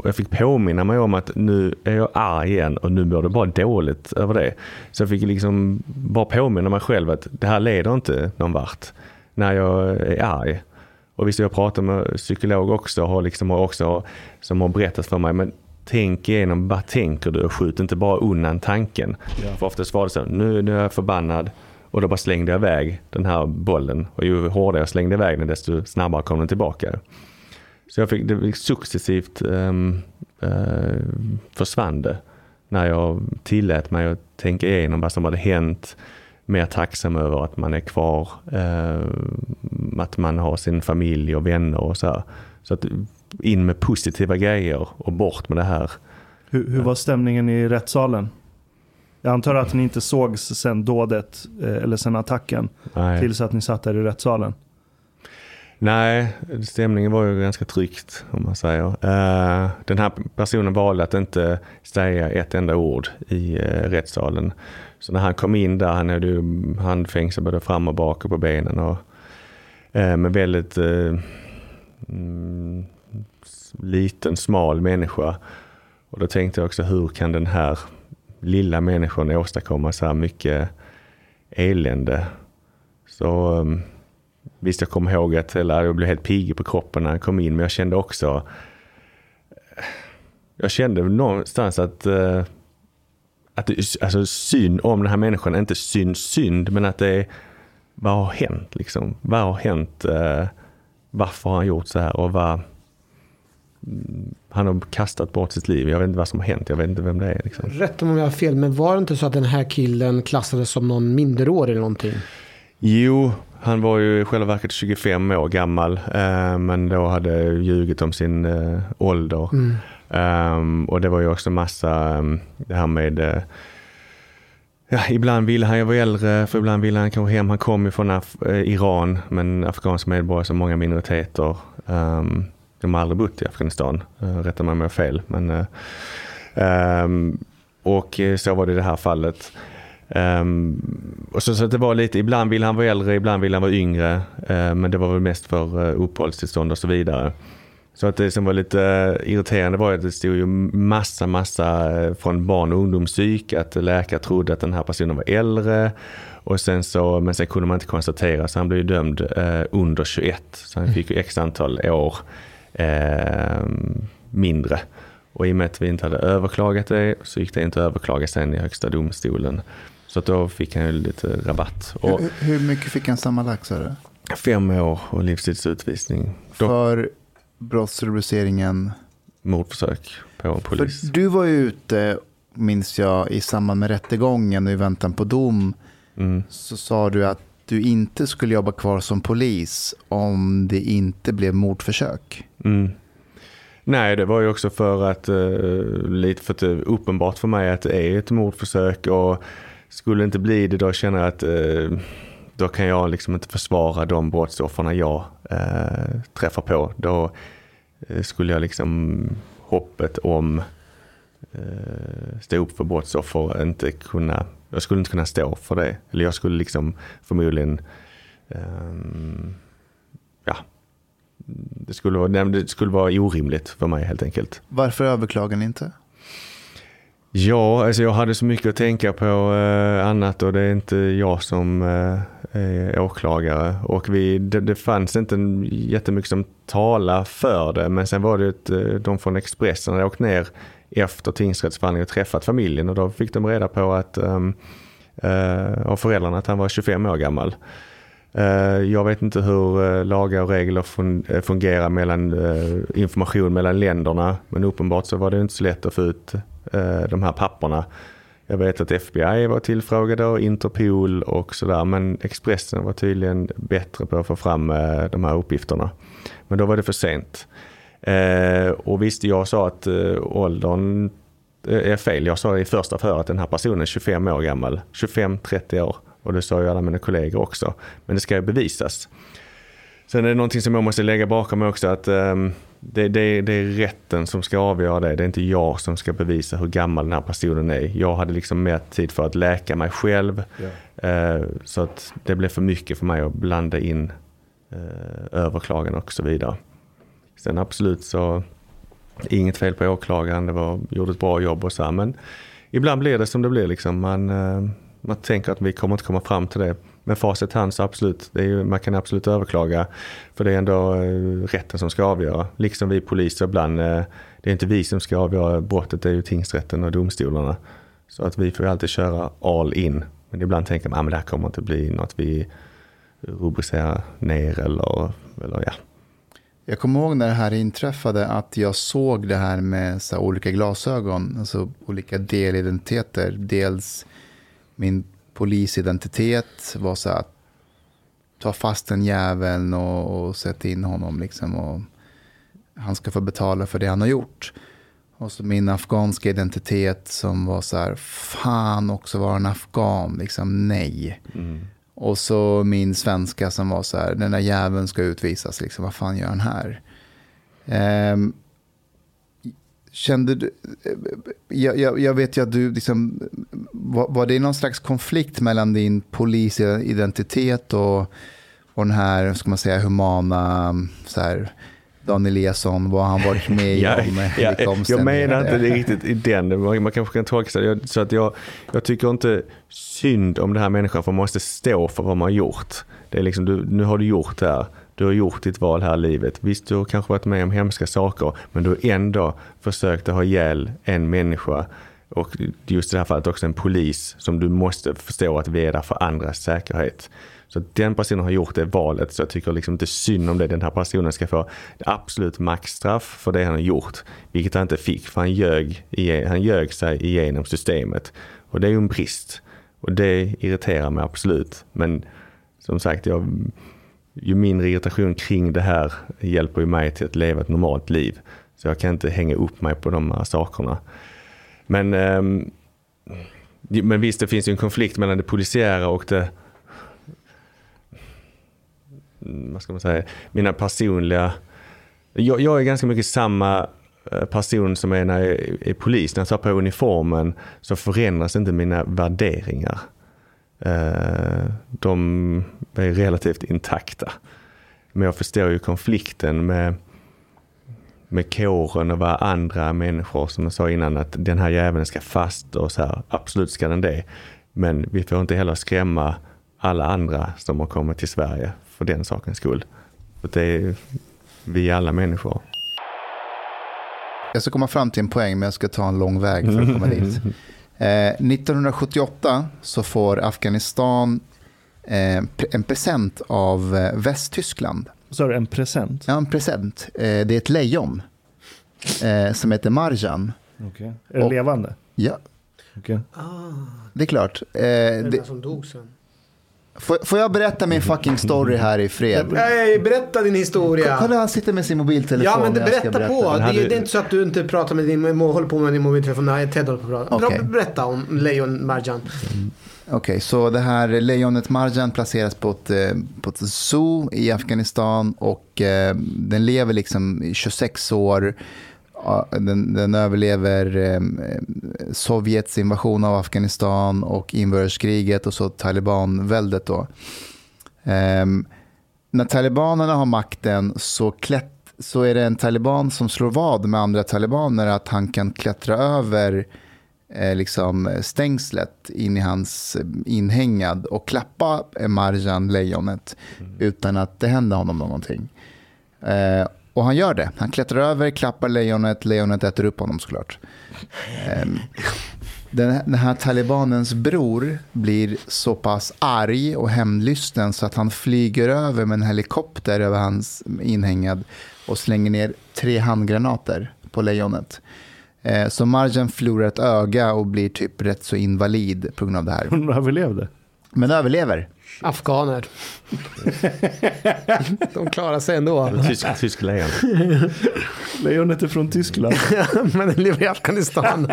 Jag fick påminna mig om att nu är jag arg igen och nu mår det bara dåligt över det. Så jag fick liksom bara påminna mig själv att det här leder inte någon vart när jag är arg. Och visst, jag pratar med psykolog också, har liksom också, som har berättat för mig, men tänk igenom, vad tänker du? Och skjut inte bara undan tanken. För oftast var det så, nu, nu är jag förbannad och då bara slängde jag iväg den här bollen. Och ju hårdare jag slängde iväg den, desto snabbare kom den tillbaka. Så jag fick, det fick successivt um, försvann det. När jag tillät mig att tänka igenom vad som hade hänt. Mer tacksam över att man är kvar. eh, att man har sin familj och vänner och så här. Så att in med positiva grejer och bort med det här. Hur, hur var stämningen i rättssalen? Jag antar att ni inte sågs sen dådet eh, eller sen attacken Nej. tills att ni satt där i rättssalen. Nej, stämningen var ju ganska tryckt om man säger. Eh, den här personen valde att inte säga ett enda ord i uh, rättssalen. Så när han kom in där, han hade ju handfängsel både fram och bak och på benen. Och, eh, med väldigt eh, mm, liten, smal människa. Och då tänkte jag också, hur kan den här lilla människan åstadkomma så här mycket elände? Så eh, Visst, jag kommer ihåg att eller, jag blev helt pigg på kroppen när han kom in, men jag kände också... Jag kände någonstans att... Eh, att alltså synd om den här människan, inte synd synd, men att det är... Vad har hänt liksom? Vad har hänt? eh, varför har han gjort så här? Och vad... mm, Han har kastat bort sitt liv. Jag vet inte vad som har hänt. Jag vet inte vem det är. Liksom. Rätt om jag har fel, men var det inte så att den här killen klassades som någon minderårig eller någonting? Jo, han var ju i själva verket 25 år gammal. Eh, men då hade ljugit om sin eh, ålder. Um, och det var ju också massa, um, det här med, uh, Ja, ibland ville han ju vara äldre, för ibland ville han kanske hem. Han kom ju från Af- eh, Iran, men afghansk medborgare som många minoriteter. Um, de har aldrig bott i Afghanistan, uh, rätta mig om jag har fel. Men, uh, um, och så var det i det här fallet. Um, och så, så att det var lite, ibland ville han vara äldre, ibland ville han vara yngre. Uh, men det var väl mest för uh, uppehållstillstånd och så vidare. Så att det som var lite eh, irriterande var att det stod ju massa, massa eh, från barn och ungdomspsyk att läkare trodde att den här personen var äldre. Och sen så, men sen kunde man inte konstatera så han blev dömd eh, under 21. Så han fick ju x antal år eh, mindre. Och i och med att vi inte hade överklagat det så gick det inte att överklaga sen i högsta domstolen. Så att då fick han ju lite rabatt. Och Hur, hur mycket fick han sammanlagt sa du? fem år och livstidsutvisning. För brottsrubriceringen. mordförsök på en polis. För du var ju ute, minns jag, i samband med rättegången och i väntan på dom. Mm. Så sa du att du inte skulle jobba kvar som polis om det inte blev mordförsök. Mm. Nej, det var ju också för att, eh, lite för att det är uppenbart för mig att det är ett mordförsök och skulle det inte bli det då känner jag att eh, då kan jag liksom inte försvara de brottsoffren jag eh, träffar på. Då eh, skulle jag liksom hoppet om eh, stå upp för brottsoffer inte kunna, jag skulle inte kunna stå för det. Eller jag skulle liksom förmodligen eh, ja, det skulle, vara, nej, det skulle vara orimligt för mig helt enkelt. Varför överklagar ni inte? Ja, alltså jag hade så mycket att tänka på eh, annat och det är inte jag som eh, är åklagare. Och vi, det, det fanns inte jättemycket som talar för det. Men sen var det ett, eh, de från Expressen hade åkt ner efter tingsrättsförhandlingen och träffat familjen. Och då fick de reda på att, um, av föräldrarna att han var 25 år gammal. Eh, jag vet inte hur lagar och regler fungerar mellan information mellan länderna. Men uppenbart så var det inte så lätt att få ut Eh, de här papperna. Jag vet att FBI var tillfrågade och Interpol och sådär. Men Expressen var tydligen bättre på att få fram eh, de här uppgifterna. Men då var det för sent. Eh, och visst, jag sa att åldern är fel. Jag sa i första förhöret att den här personen är 25 år gammal. 25-30 år. Och det sa ju alla mina kollegor också. Men det ska ju bevisas. Sen är det någonting som jag måste lägga bakom mig också att ehm, det, det, det är rätten som ska avgöra det. Det är inte jag som ska bevisa hur gammal den här personen är. Jag hade liksom mer tid för att läka mig själv. Eh, så att det blev för mycket för mig att blanda in eh, överklagan och så vidare. Sen absolut så inget fel på åklagaren. Det var, gjorde ett bra jobb och så. Men ibland blir det som det blir liksom. Man, eh, man tänker att vi kommer inte komma fram till det. Men facit hand så absolut, det är ju, man kan absolut överklaga. För det är ändå eh, rätten som ska avgöra. Liksom vi poliser ibland, eh, det är inte vi som ska avgöra brottet, det är ju tingsrätten och domstolarna. Så att vi får ju alltid köra all in. Men ibland tänker man ah, att det här kommer inte bli något vi rubricerar ner eller, eller ja. Jag kommer ihåg när det här inträffade att jag såg det här med så här olika glasögon, alltså olika delidentiteter. Dels min polisidentitet var så att ta fast den jäveln och, och sätta in honom liksom och han ska få betala för det han har gjort. Och så min afghanska identitet som var så här, fan också vara en afghan, liksom nej. Och så min svenska som var så här, den där jäveln ska utvisas, liksom, vad fan gör han här? Ehm, kände du, jag, jag, jag vet ju att du, liksom, var, var det någon slags konflikt mellan din polisidentitet och, och den här, ska man säga, humana, så här, Dan Eliasson, vad han varit med Ja, om? ja, vilka jag menar inte det riktigt i den, man, kanske kan tolka. Jag, så att jag, jag tycker inte synd om den här människan för man måste stå för vad man har gjort. Det är liksom, du, nu har du gjort det här. Du har gjort ditt val här i livet. Visst, du har kanske varit med om hemska saker, men du har ändå försökt att ha ihjäl en människa. Och just i det här fallet också en polis som du måste förstå att vi är där för andras säkerhet. Så den personen har gjort det valet så jag tycker liksom inte synd om det. Den här personen ska få absolut maxstraff för det han har gjort. Vilket han inte fick för han ljög, han ljög sig igenom systemet. Och det är ju en brist. Och det irriterar mig absolut. Men som sagt, jag, ju mindre irritation kring det här hjälper ju mig till att leva ett normalt liv. Så jag kan inte hänga upp mig på de här sakerna. Men ehm, Men visst, det finns ju en konflikt mellan det polisiära och det... Mm, vad ska man säga? Mina personliga... Jag, jag är ganska mycket samma eh, person som är när jag är polis. När jag tar på uniformen så förändras inte mina värderingar. Eh, De är relativt intakta. Men jag förstår ju konflikten med, med kåren och vad andra människor, som jag sa innan, att den här jäveln ska fast och så här, absolut ska den det. Men vi får inte heller skrämma alla andra som har kommit till Sverige för den sakens skull. För det är vi är alla människor. Jag ska komma fram till en poäng, men jag ska ta en lång väg för att komma dit. Eh, 1978 så får Afghanistan eh, en present av eh, Västtyskland. Så är det en present. Ja, en present. Eh, det är ett lejon eh, som heter Marjan. Okej. Är det Och- levande? Ja, Okej. det är klart. Eh, Det det, där som dog sen. får, får jag berätta min fucking story här i fred? Nej, berätta din historia. Kolla, han sitter med sin mobiltelefon. Ja men det ska berätta på. Det, det är inte så att du inte pratar med din, håller på med din mobiltelefon när Ted håller på att prata. Bra, Berätta om Lejon Marjan. Okej, så det här lejonet Marjan placeras på ett, eh, på ett zoo i Afghanistan och eh, den lever liksom i 26 år. Den, den överlever eh, Sovjets invasion av Afghanistan och inbördeskriget och så talibanväldet då. Ehm, när talibanerna har makten så, klätt, så är det en taliban som slår vad med andra talibaner att han kan klättra över eh, liksom stängslet in i hans eh, inhägnad och klappa eh, Marjan, lejonet, utan att det händer honom någonting. Eh, och han gör det. Han klättrar över, klappar lejonet, lejonet äter upp honom såklart. Eh, den, här talibanens bror blir så pass arg och hämndlysten så att han flyger över med en helikopter över hans inhägnad och slänger ner tre handgranater på lejonet. Eh, Så Marjan förlorar ett öga och blir typ rätt så invalid på grund av det här. Hon överlevde. Men överlever. Afghaner. De klarar sig ändå. Tysk, tysk lejon. Lejonet är från Tyskland. Men den lever i Afghanistan.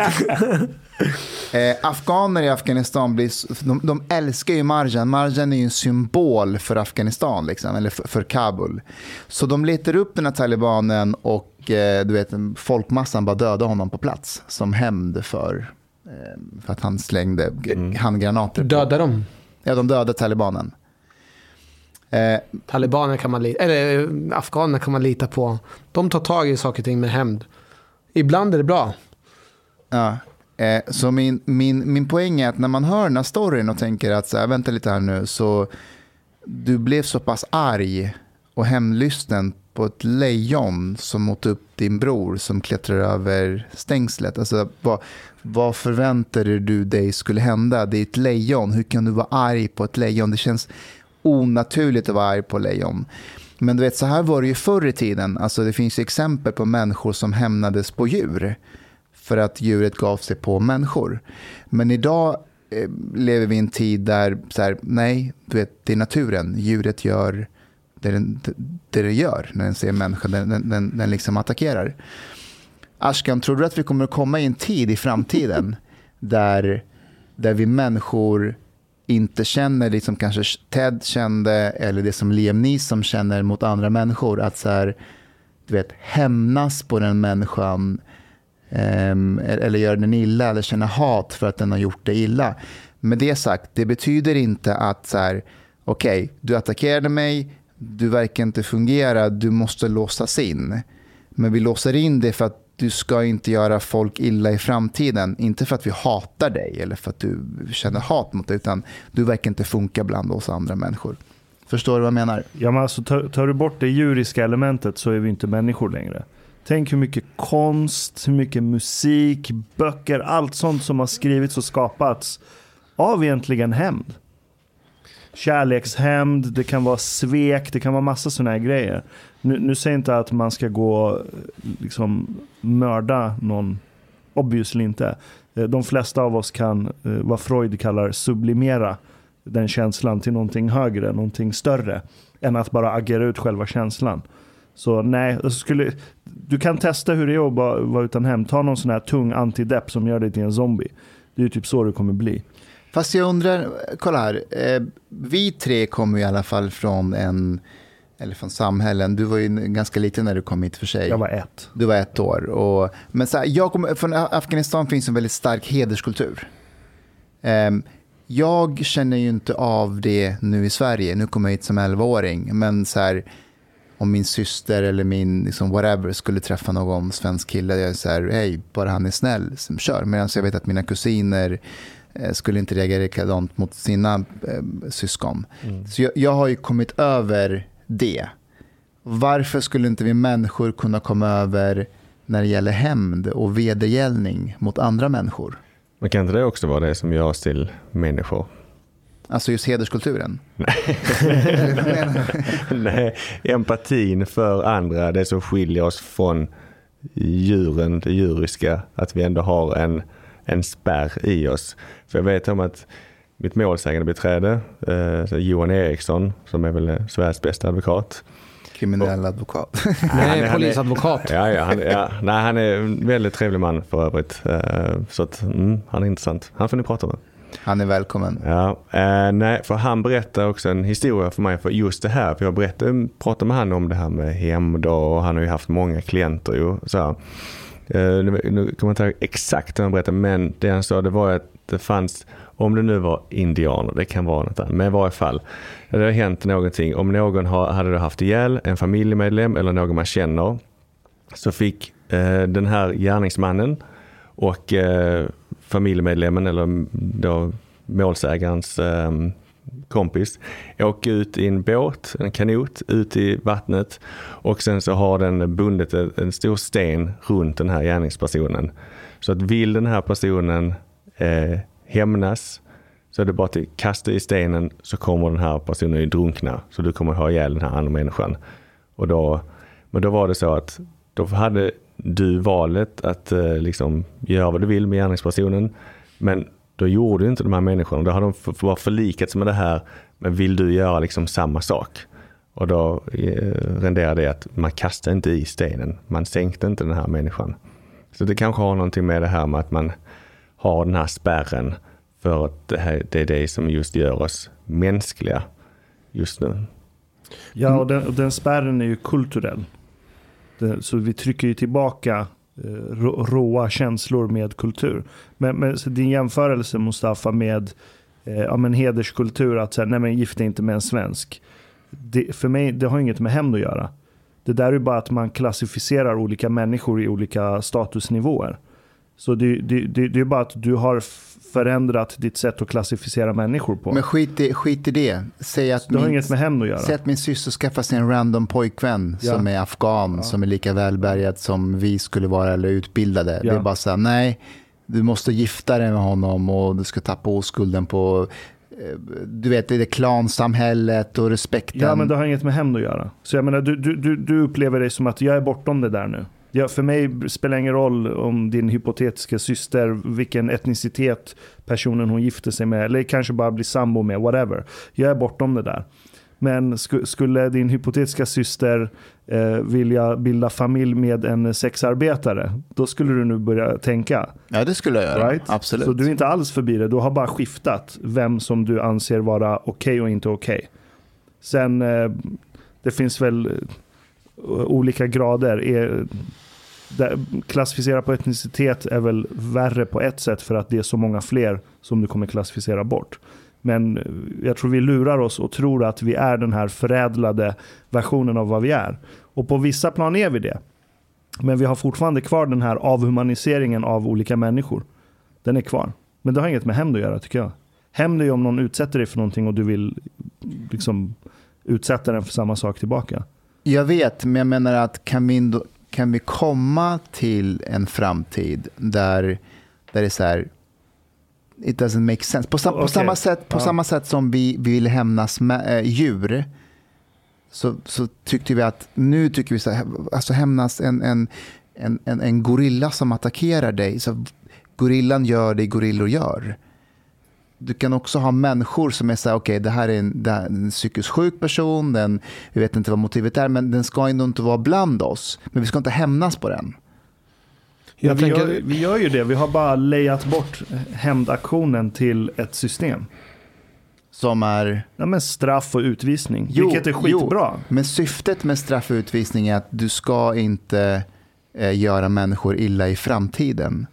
Eh, afghaner i Afghanistan blir, de, de älskar ju Marjan. Marjan är ju en symbol för Afghanistan, liksom, eller för, för Kabul. Så de letar upp den här talibanen och eh, du vet, folkmassan bara dödar honom på plats som hämnd för, eh, för att han slängde g- handgranater. Dödar dem. Ja, de dödade talibanen. Eh, Talibaner kan man lita, eller eh, afghaner kan man lita på. De tar tag i saker och ting med hämnd. Ibland är det bra. Ja, eh, så min, min, min poäng är att när man hör den här storyn och tänker att så här, vänta lite här nu, så du blev så pass arg och hemlysten på ett lejon som åt upp din bror som klättrar över stängslet. Alltså, vad, vad förväntade du dig skulle hända? Det är ett lejon. Hur kan du vara arg på ett lejon? Det känns onaturligt att vara arg på lejon. Men du vet, så här var det ju förr i tiden. Alltså, det finns ju exempel på människor som hämnades på djur för att djuret gav sig på människor. Men idag eh, lever vi i en tid där, så här, nej, du vet, det är naturen. Djuret gör det den, det det gör när den ser människan. Den, den, den, den liksom attackerar. Ashkan, tror du att vi kommer att komma i en tid i framtiden där, där vi människor inte känner det som kanske Ted kände eller det som Liam Neeson känner mot andra människor. Att så här, du vet, hämnas på den människan ehm, eller göra den illa eller känna hat för att den har gjort det illa. Med det sagt, det betyder inte att så här, okej, du attackerade mig, du verkar inte fungera, du måste låsas in. Men vi låser in det för att du ska inte göra folk illa i framtiden. Inte för att vi hatar dig eller för att du känner hat mot dig, utan du verkar inte funka bland oss andra människor. Förstår du vad jag menar? Ja, men alltså, tar, tar du bort det djuriska elementet så är vi inte människor längre. Tänk hur mycket konst, hur mycket musik, böcker, allt sånt som har skrivits och skapats av egentligen hämnd. Kärlekshämnd, det kan vara svek, det kan vara massa sådana här grejer. Nu, nu säger jag inte att man ska gå liksom mörda någon, obviously inte. Eh, de flesta av oss kan, eh, vad Freud kallar sublimera den känslan till någonting högre, någonting större, än att bara agera ut själva känslan. Så nej, jag skulle, du kan testa hur det är att vara utan hem. Ta någon sån här tung antidepp som gör dig till en zombie. Det är ju typ så det kommer bli. Fast jag undrar, kolla här. Eh, vi tre kommer i alla fall från en, eller från samhällen. Du var ju ganska liten när du kom hit för sig. Jag var ett. Du var ett år. Och, men så här, jag kom, från Afghanistan finns en väldigt stark hederskultur. Um, jag känner ju inte av det nu i Sverige. Nu kommer jag hit som 11-åring. Men så här, om min syster eller min liksom whatever skulle träffa någon svensk kille. Jag är så här, hej, bara han är snäll, kör. Medan jag vet att mina kusiner skulle inte reagera likadant mot sina eh, syskon. Mm. Så jag, jag har ju kommit över det. Varför skulle inte vi människor kunna komma över när det gäller hämnd och vedergällning mot andra människor? Men kan inte det också vara det som gör oss till människor? Alltså just hederskulturen? Nej, empatin för andra, det som skiljer oss från djuren, det djuriska, att vi ändå har en, en spärr i oss. För jag vet om att mitt målsägande beträde, eh, Johan Eriksson, som är väl Sveriges bästa advokat, kriminell advokat. Nej, han, polisadvokat. ja, ja, han, ja, nej, han är en väldigt trevlig man för övrigt. Eh, så att, mm, han är intressant. Han får ni prata med. Han är välkommen. Ja, eh, nej, för han berättar också en historia för mig för just det här. För jag berättade, pratade med honom om det här med hämnd och han har ju haft många klienter. Ju, så här. Eh, nu, nu kommer jag inte ihåg exakt vad han berättade, men det han sa det var att det fanns, om det nu var indianer, det kan vara något annat, men i varje fall, det har hänt någonting. Om någon har, hade haft ihjäl en familjemedlem eller någon man känner, så fick eh, den här gärningsmannen och eh, familjemedlemmen eller då målsägarens eh, kompis åka ut i en båt, en kanot, ut i vattnet och sen så har den bundit en stor sten runt den här gärningspersonen. Så att vill den här personen eh, hämnas så är det bara att kasta i stenen så kommer den här personen ju drunkna. Så du kommer ha ihjäl den här andra människan. Och då, men då var det så att då hade du valet att eh, liksom göra vad du vill med gärningspersonen. Men då gjorde inte de här människorna, då har de bara förlikats med det här. Men vill du göra liksom samma sak? Och då eh, renderade det att man kastade inte i stenen. Man sänkte inte den här människan. Så det kanske har någonting med det här med att man har den här spärren för att det, här, det är det som just gör oss mänskliga just nu. Ja, och den, och den spärren är ju kulturell. Det, så vi trycker ju tillbaka Eh, råa känslor med kultur. Men, men din jämförelse Mustafa med eh, ja, men hederskultur, att säga, nej men gift inte med en svensk. Det, för mig, det har inget med hämnd att göra. Det där är bara att man klassificerar olika människor i olika statusnivåer. Så det, det, det, det är bara att du har förändrat ditt sätt att klassificera människor på. Men skit i, skit i det. Säg att, det har inget med hämnd att göra. Säg att min syster skaffar sig en random pojkvän ja. som är afghan, ja. som är lika välbärgad som vi skulle vara eller utbildade. Ja. Det är bara så här, nej, du måste gifta dig med honom och du ska tappa oskulden på eh, du vet, det klansamhället och respekten. Ja, men det har inget med hämnd att göra. Så jag menar, du, du, du upplever dig som att jag är bortom det där nu. Ja, för mig spelar det ingen roll om din hypotetiska syster, vilken etnicitet personen hon gifter sig med, eller kanske bara blir sambo med, whatever. Jag är bortom det där. Men sk skulle din hypotetiska syster eh, vilja bilda familj med en sexarbetare, då skulle du nu börja tänka. Ja, det skulle jag göra. Right? Absolut. Så du är inte alls förbi det. Du har bara skiftat vem som du anser vara okej okay och inte okej. Okay. Sen, eh, det finns väl eh, olika grader. Är, klassificera på etnicitet är väl värre på ett sätt för att det är så många fler som du kommer klassificera bort. Men eh, jag tror vi lurar oss och tror att vi är den här förädlade versionen av vad vi är. Och på vissa plan är vi det. Men vi har fortfarande kvar den här avhumaniseringen av olika människor. Den är kvar. Men det har inget med hämnd att göra tycker jag. Hämnd är ju om någon utsätter dig för någonting och du vill liksom utsätta den för samma sak tillbaka. Jag vet, men jag menar att kan vi, kan vi komma till en framtid där, där det är så här, it doesn't make sense. På, sam, okay. på, samma, sätt, på ja. samma sätt som vi, vi vill hämnas med, äh, djur, så, så tyckte vi att nu tycker vi så här, alltså hämnas en, en, en, en, en gorilla som attackerar dig. Så gorillan gör det gorillor gör du kan också ha människor som är så här, okej, okay, det här är en, det här är en psykiskt sjuk person, den, vi vet inte vad motivet är, men den ska ändå inte vara bland oss. Men vi ska inte hämnas på den. Ja, vi, tänker, gör, vi gör ju det. Vi har bara lejat bort hämndaktionen till ett system. Som är... Ja, men straff och utvisning. Jo, vilket är skitbra. Jo, men syftet med straffutvisning är att du ska inte eh, göra människor illa i framtiden.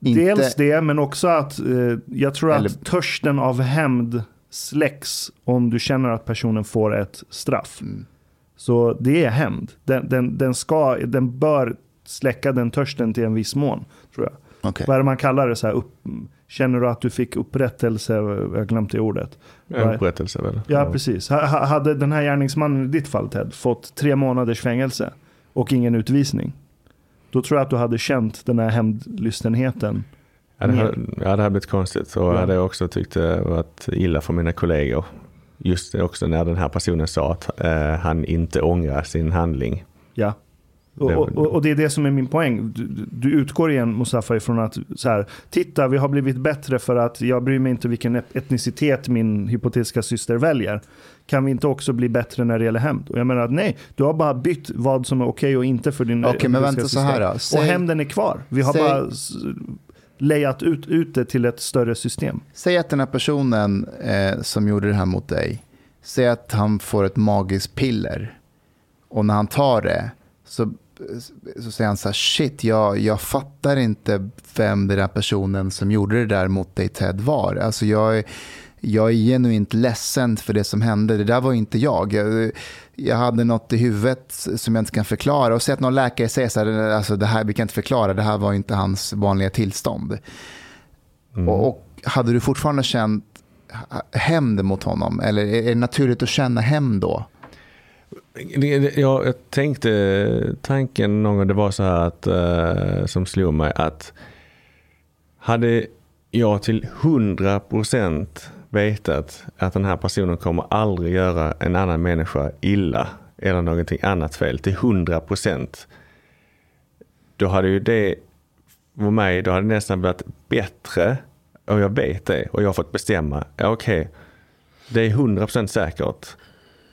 Inte, Dels det, men också att eh, jag tror Eller- att törsten av hämnd släcks om du känner att personen får ett straff. Mm. Så det är hämnd. Den, den, den, ska, den bör släcka den törsten till en viss mån, tror jag. Okej. Vad är det man kallar det? Så här, upp, känner du att du fick upprättelse? Jag har glömt det ordet. Upprättelse väl? Ja, precis. Ha- Hade den här gärningsmannen i ditt fall Ted fått tre månaders fängelse och ingen utvisning. Då tror jag att du hade känt den här hämndlystenheten. Ja, det, hade, ja, det hade blivit konstigt. Och Ja. jag hade också tyckt det varit illa för mina kollegor. Just också när den här personen sa att eh, han inte ångrar sin handling. Ja. Och, Det- och, och och det är det som är min poäng. Du, du utgår igen Mustafa ifrån att så här, titta vi har blivit bättre för att jag bryr mig inte vilken et- etnicitet min hypotetiska syster väljer. Kan vi inte också bli bättre när det gäller hämnd? Och jag menar att nej, du har bara bytt vad som är okej och inte för din Okej, men vänta så här då. Och Säg- hämnden är kvar. Vi har säg- bara lejat ut, ut det till ett större system. Säg att den här personen eh, som gjorde det här mot dig, säg att han får ett magiskt piller. Och när han tar det så, så säger han så här, shit, jag, jag fattar inte vem den där personen som gjorde det där mot dig Ted var. Alltså jag, jag är genuint ledsen för det som hände. Det där var inte jag. Jag, jag hade något i huvudet som jag inte kan förklara. Och säg att någon läkare säger så här, alltså det här vi kan inte förklara, det här var inte hans vanliga tillstånd. Och, och hade du fortfarande känt hämnd mot honom? Eller är är det naturligt att känna hämnd då? Jag, jag tänkte, tanken någon gång det var så här att, eh, som slog mig att hade jag till 100% vetat att den här personen kommer aldrig göra en annan människa illa eller någonting annat fel till 100% då hade ju det för mig, då hade det nästan varit bättre och jag vet det och jag har fått bestämma, Okej, okej, det är 100% säkert.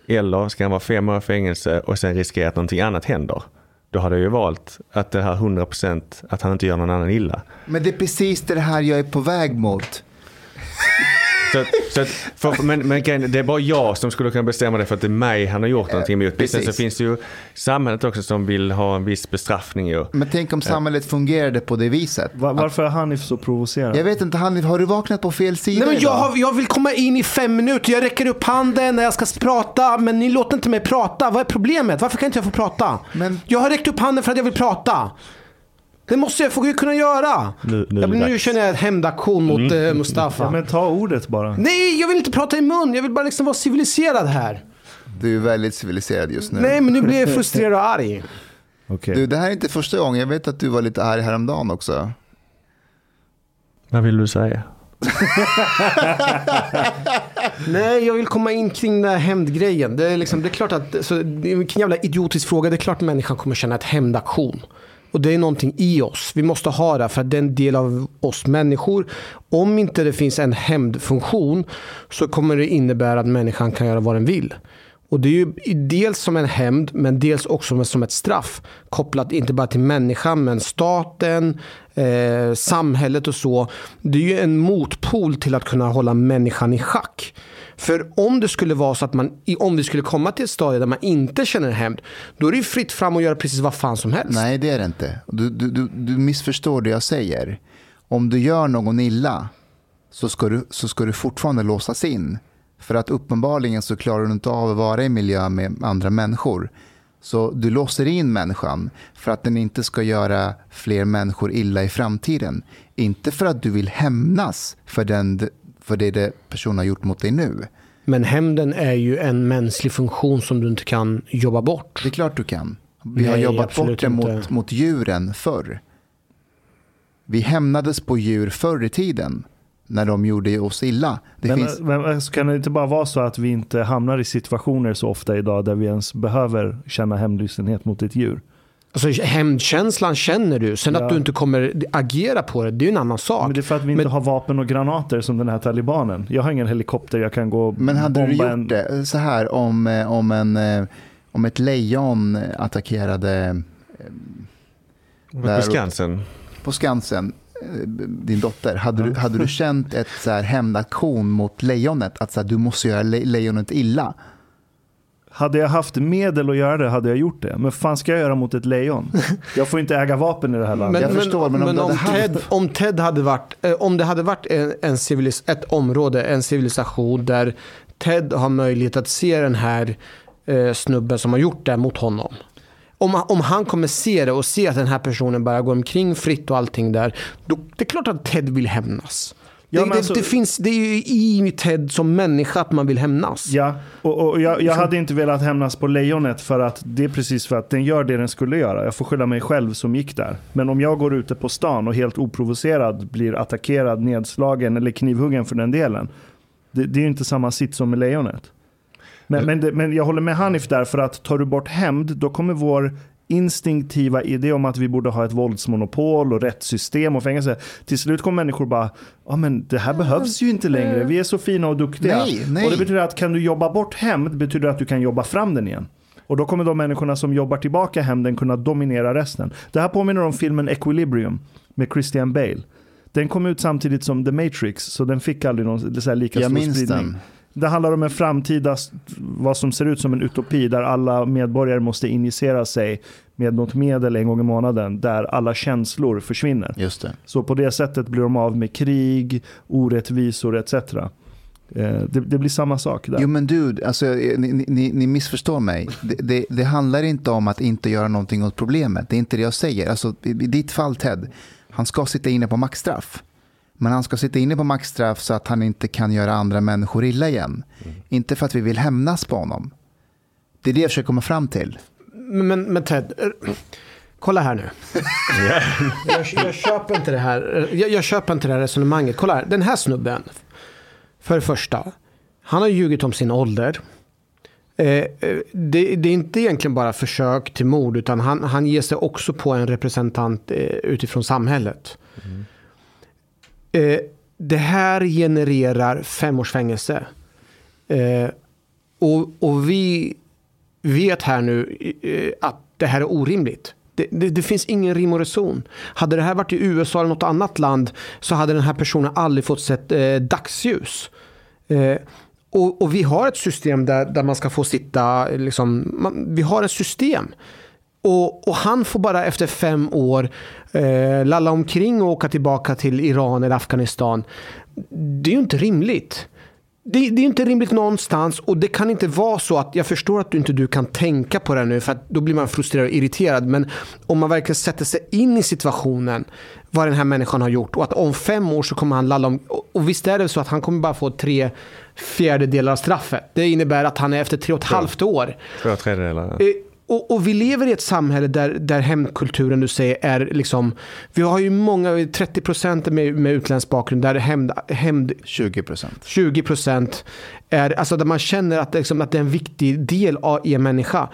Eller ska han vara fem år i fängelse och sen riskera att någonting annat händer. Då hade jag ju valt att det här 100% att han inte gör någon annan illa. Men det är precis det här jag är på väg mot. Så, så att, för, men, men det är bara jag som skulle kunna bestämma det för att det är mig han har gjort någonting emot. Sen så finns det ju samhället också som vill ha en viss bestraffning ju. Men tänk om samhället fungerade på det viset. Va- varför är Hanif så provocerad? Jag vet inte, Hanif, har du vaknat på fel sida Nej, men jag, har, jag vill komma in i fem minuter. Jag räcker upp handen när jag ska prata, men ni låter inte mig prata. Vad är problemet? Varför kan inte jag få prata? Men- Jag har räckt upp handen för att jag vill prata. Det måste jag få kunna göra. Nu- nu jag, nu känner jag en hämndaktion mot eh, Mustafa. Ja, men ta ordet bara. Nej, jag vill inte prata i mun. Jag vill bara liksom vara civiliserad här. Du är väldigt civiliserad just nu. Nej, men nu blir jag frustrerad och arg. Okej. Du, det här är inte första gången. Jag vet att du var lite arg häromdagen också. Vad vill du säga? Nej, jag vill komma in kring den här hämndgrejen. Det är, liksom, det är klart att, så, det är en jävla idiotisk fråga. Det är klart att människan kommer känna ett hämndaktion. Och det är någonting i oss. Vi måste ha det för att det är en del av oss människor. Om inte det finns en hämndfunktion så kommer det innebära att människan kan göra vad den vill. Och det är ju dels som en hämnd men dels också som ett straff. Kopplat inte bara till människan men staten, eh, samhället och så. Det är ju en motpol till att kunna hålla människan i schack. För om det skulle vara så att man, om vi skulle komma till ett stadie där man inte känner hämnd, då är det ju fritt fram att göra precis vad fan som helst. Nej, det är det inte. Du, du, du, du missförstår det jag säger. Om du gör någon illa så ska, du, så ska du fortfarande låsas in. För att uppenbarligen så klarar du inte av att vara i miljö med andra människor. Så du låser in människan för att den inte ska göra fler människor illa i framtiden. Inte för att du vill hämnas för, den, för det, det personen har gjort mot dig nu. Men hämnden är ju en mänsklig funktion som du inte kan jobba bort. Det är klart du kan. Vi har Nej, jobbat absolut bort det mot, mot djuren förr. Vi hämnades på djur förr i tiden när de gjorde oss illa. Det Men, finns, men kan det inte bara vara så att vi inte hamnar i situationer så ofta idag där vi ens behöver känna hämndlystenhet mot ett djur? Alltså hämndkänslan känner du. Sen Ja. att du inte kommer agera på det, det är en annan sak. Men det är för att vi inte Men- har vapen och granater som den här talibanen. Jag har ingen helikopter jag kan gå och men hade du bomba gjort en... det så här om, eh, om, en, eh, om ett lejon attackerade På Skansen? på Skansen, eh, din dotter, hade du, hade du känt ett så här hämndaktion mot lejonet? Att så här, du måste göra le lejonet illa? Hade jag haft medel att göra det hade jag gjort det. Men fan ska jag göra mot ett lejon? Jag får inte äga vapen i det här landet. Jag förstår, men om du hade haft- Ted, om Ted hade varit, eh, om det hade varit en, en civilis, ett område, en civilisation där Ted har möjlighet att se den här eh, snubben som har gjort det mot honom. Om, om han kommer se det och se att den här personen bara går omkring fritt och allting där, då, det är klart att Ted vill hämnas. Ja, det, alltså- det, finns, det är ju i Ted som människa att man vill hämnas. Ja, och, och jag, jag hade inte velat hämnas på lejonet för att det är precis för att den gör det den skulle göra. Jag får skylla mig själv som gick där. Men om jag går ute på stan och helt oprovocerad blir attackerad, nedslagen eller knivhuggen för den delen. Det, det är ju inte samma sitt som med lejonet. Men, men, men jag håller med Hanif där för att tar du bort hämnd då kommer vår instinktiva idé om att vi borde ha ett våldsmonopol och rättssystem och fängelse. Till slut kommer människor bara, ja men det här behövs ju inte längre. Vi är så fina och duktiga. Nej, nej. Och det betyder att kan du jobba bort hämnd betyder att du kan jobba fram den igen. Och då kommer de människorna som jobbar tillbaka hämnden kunna dominera resten. Det här påminner om filmen Equilibrium med Christian Bale. Den kom ut samtidigt som The Matrix, så den fick aldrig någon så här lika Jag stor minns spridning. den. Det handlar om en framtida, vad som ser ut som en utopi där alla medborgare måste injicera sig med något medel en gång i månaden där alla känslor försvinner. Just det. Så på det sättet blir de av med krig, orättvisor etc. Eh, Det, det blir samma sak där. Jo men dude, alltså, eh, ni, ni, ni missförstår mig. Det, det, det handlar inte om att inte göra någonting åt problemet. Det är inte det jag säger. Alltså, i, I ditt fall Ted, han ska sitta inne på maxstraff. Men han ska sitta inne på maxstraff så att han inte kan göra andra människor illa igen. Inte för att vi vill hämnas på honom. Det är det jag försöker komma fram till. Men, men Ted, eh, kolla här nu. jag, jag köper inte det här. Jag, jag köper inte det här resonemanget. Kolla här, den här snubben. För det första, han har ljugit om sin ålder. Eh, eh, det, det är inte egentligen bara försök till mord utan han, han ger sig också på en representant eh, utifrån samhället. Eh, det här genererar fem års fängelse. Eh, och, och vi vet här nu eh, att det här är orimligt. Det, det, det finns ingen rim och reson. Hade det här varit i USA eller något annat land så hade den här personen aldrig fått sett eh, dagsljus. Eh, och, och vi har ett system där, där man ska få sitta, liksom, man, vi har ett system. Och, och han får bara efter fem år eh, lalla omkring och åka tillbaka till Iran eller Afghanistan. Det är ju inte rimligt. Det, det är inte rimligt någonstans och det kan inte vara så att jag förstår att du inte du kan tänka på det nu för att då blir man frustrerad och irriterad. Men om man verkligen sätter sig in i situationen vad den här människan har gjort och att om fem år så kommer han lalla om. Och, visst är det så att han kommer bara få tre fjärdedelar av straffet. Det innebär att han är efter tre och ett halvt år. Två tredjedelar. Eh, Och, och vi lever i ett samhälle där, där hämndkulturen du säger är liksom, vi har ju många, 30% med, med utländsk bakgrund där hämnd, hämnd 20 procent. 20% är, alltså där man känner att, liksom, att det är en viktig del av en människa.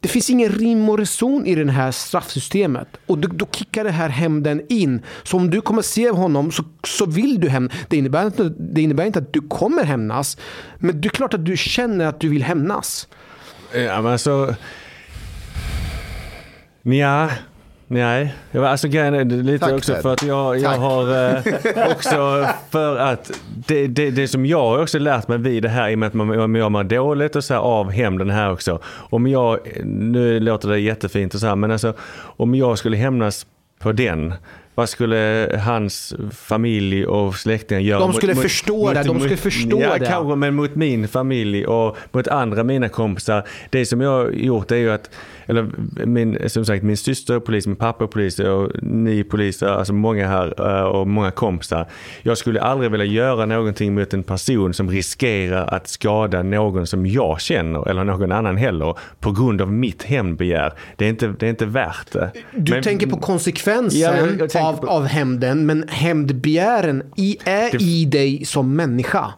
Det finns ingen rim och reson i det här straffsystemet. Och då, då kickar det här hämnden in. Så om du kommer se honom så, så vill du hämnas. Det innebär, inte, det innebär inte att du kommer hämnas. Men det är klart att du känner att du vill hämnas. Ja, men alltså... Nja, nej. Jag Alltså grejen är lite Tack, också för att jag, jag har eh, också för att det, det, det som jag har också lärt mig vid det här i och med att man, man mår dåligt och så här av hämnden här också. Om jag, nu låter det jättefint och så här men alltså om jag skulle hämnas på den vad skulle hans familj och släktingar göra? De skulle förstå det, de skulle förstå ja, det. Kanske, men mot min familj och mot andra mina kompisar. Det som jag har gjort är ju att, eller min, som sagt min syster är polis, min pappa är polis och ni poliser, alltså många här eh, och många kompisar. Jag skulle aldrig vilja göra någonting mot en person som riskerar att skada någon som jag känner eller någon annan heller på grund av mitt hämndbegär. Det är inte, det är inte värt det. Du Men- tänker på konsekvensen Ja, jag- av, på- av hämnden, men hämndbegären är Det- i dig som människa.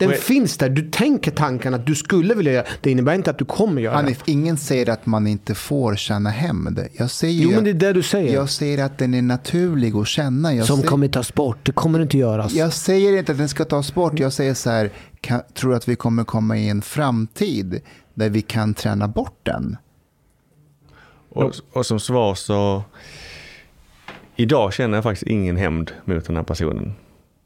Den finns där. Du tänker tanken att du skulle vilja göra det. innebär inte att du kommer göra det. Hanif, ingen säger att man inte får känna hämnd. Jag säger, Jo, ju men det är att- det du säger. jag säger att den är naturlig att känna. Jag som säger, kommer tas bort. Det kommer inte göras. Jag säger inte att den ska tas bort. Jag säger så här, kan, tror att vi kommer komma i en framtid där vi kan träna bort den? Och, och som svar så... Idag känner jag faktiskt ingen hämnd mot den här personen.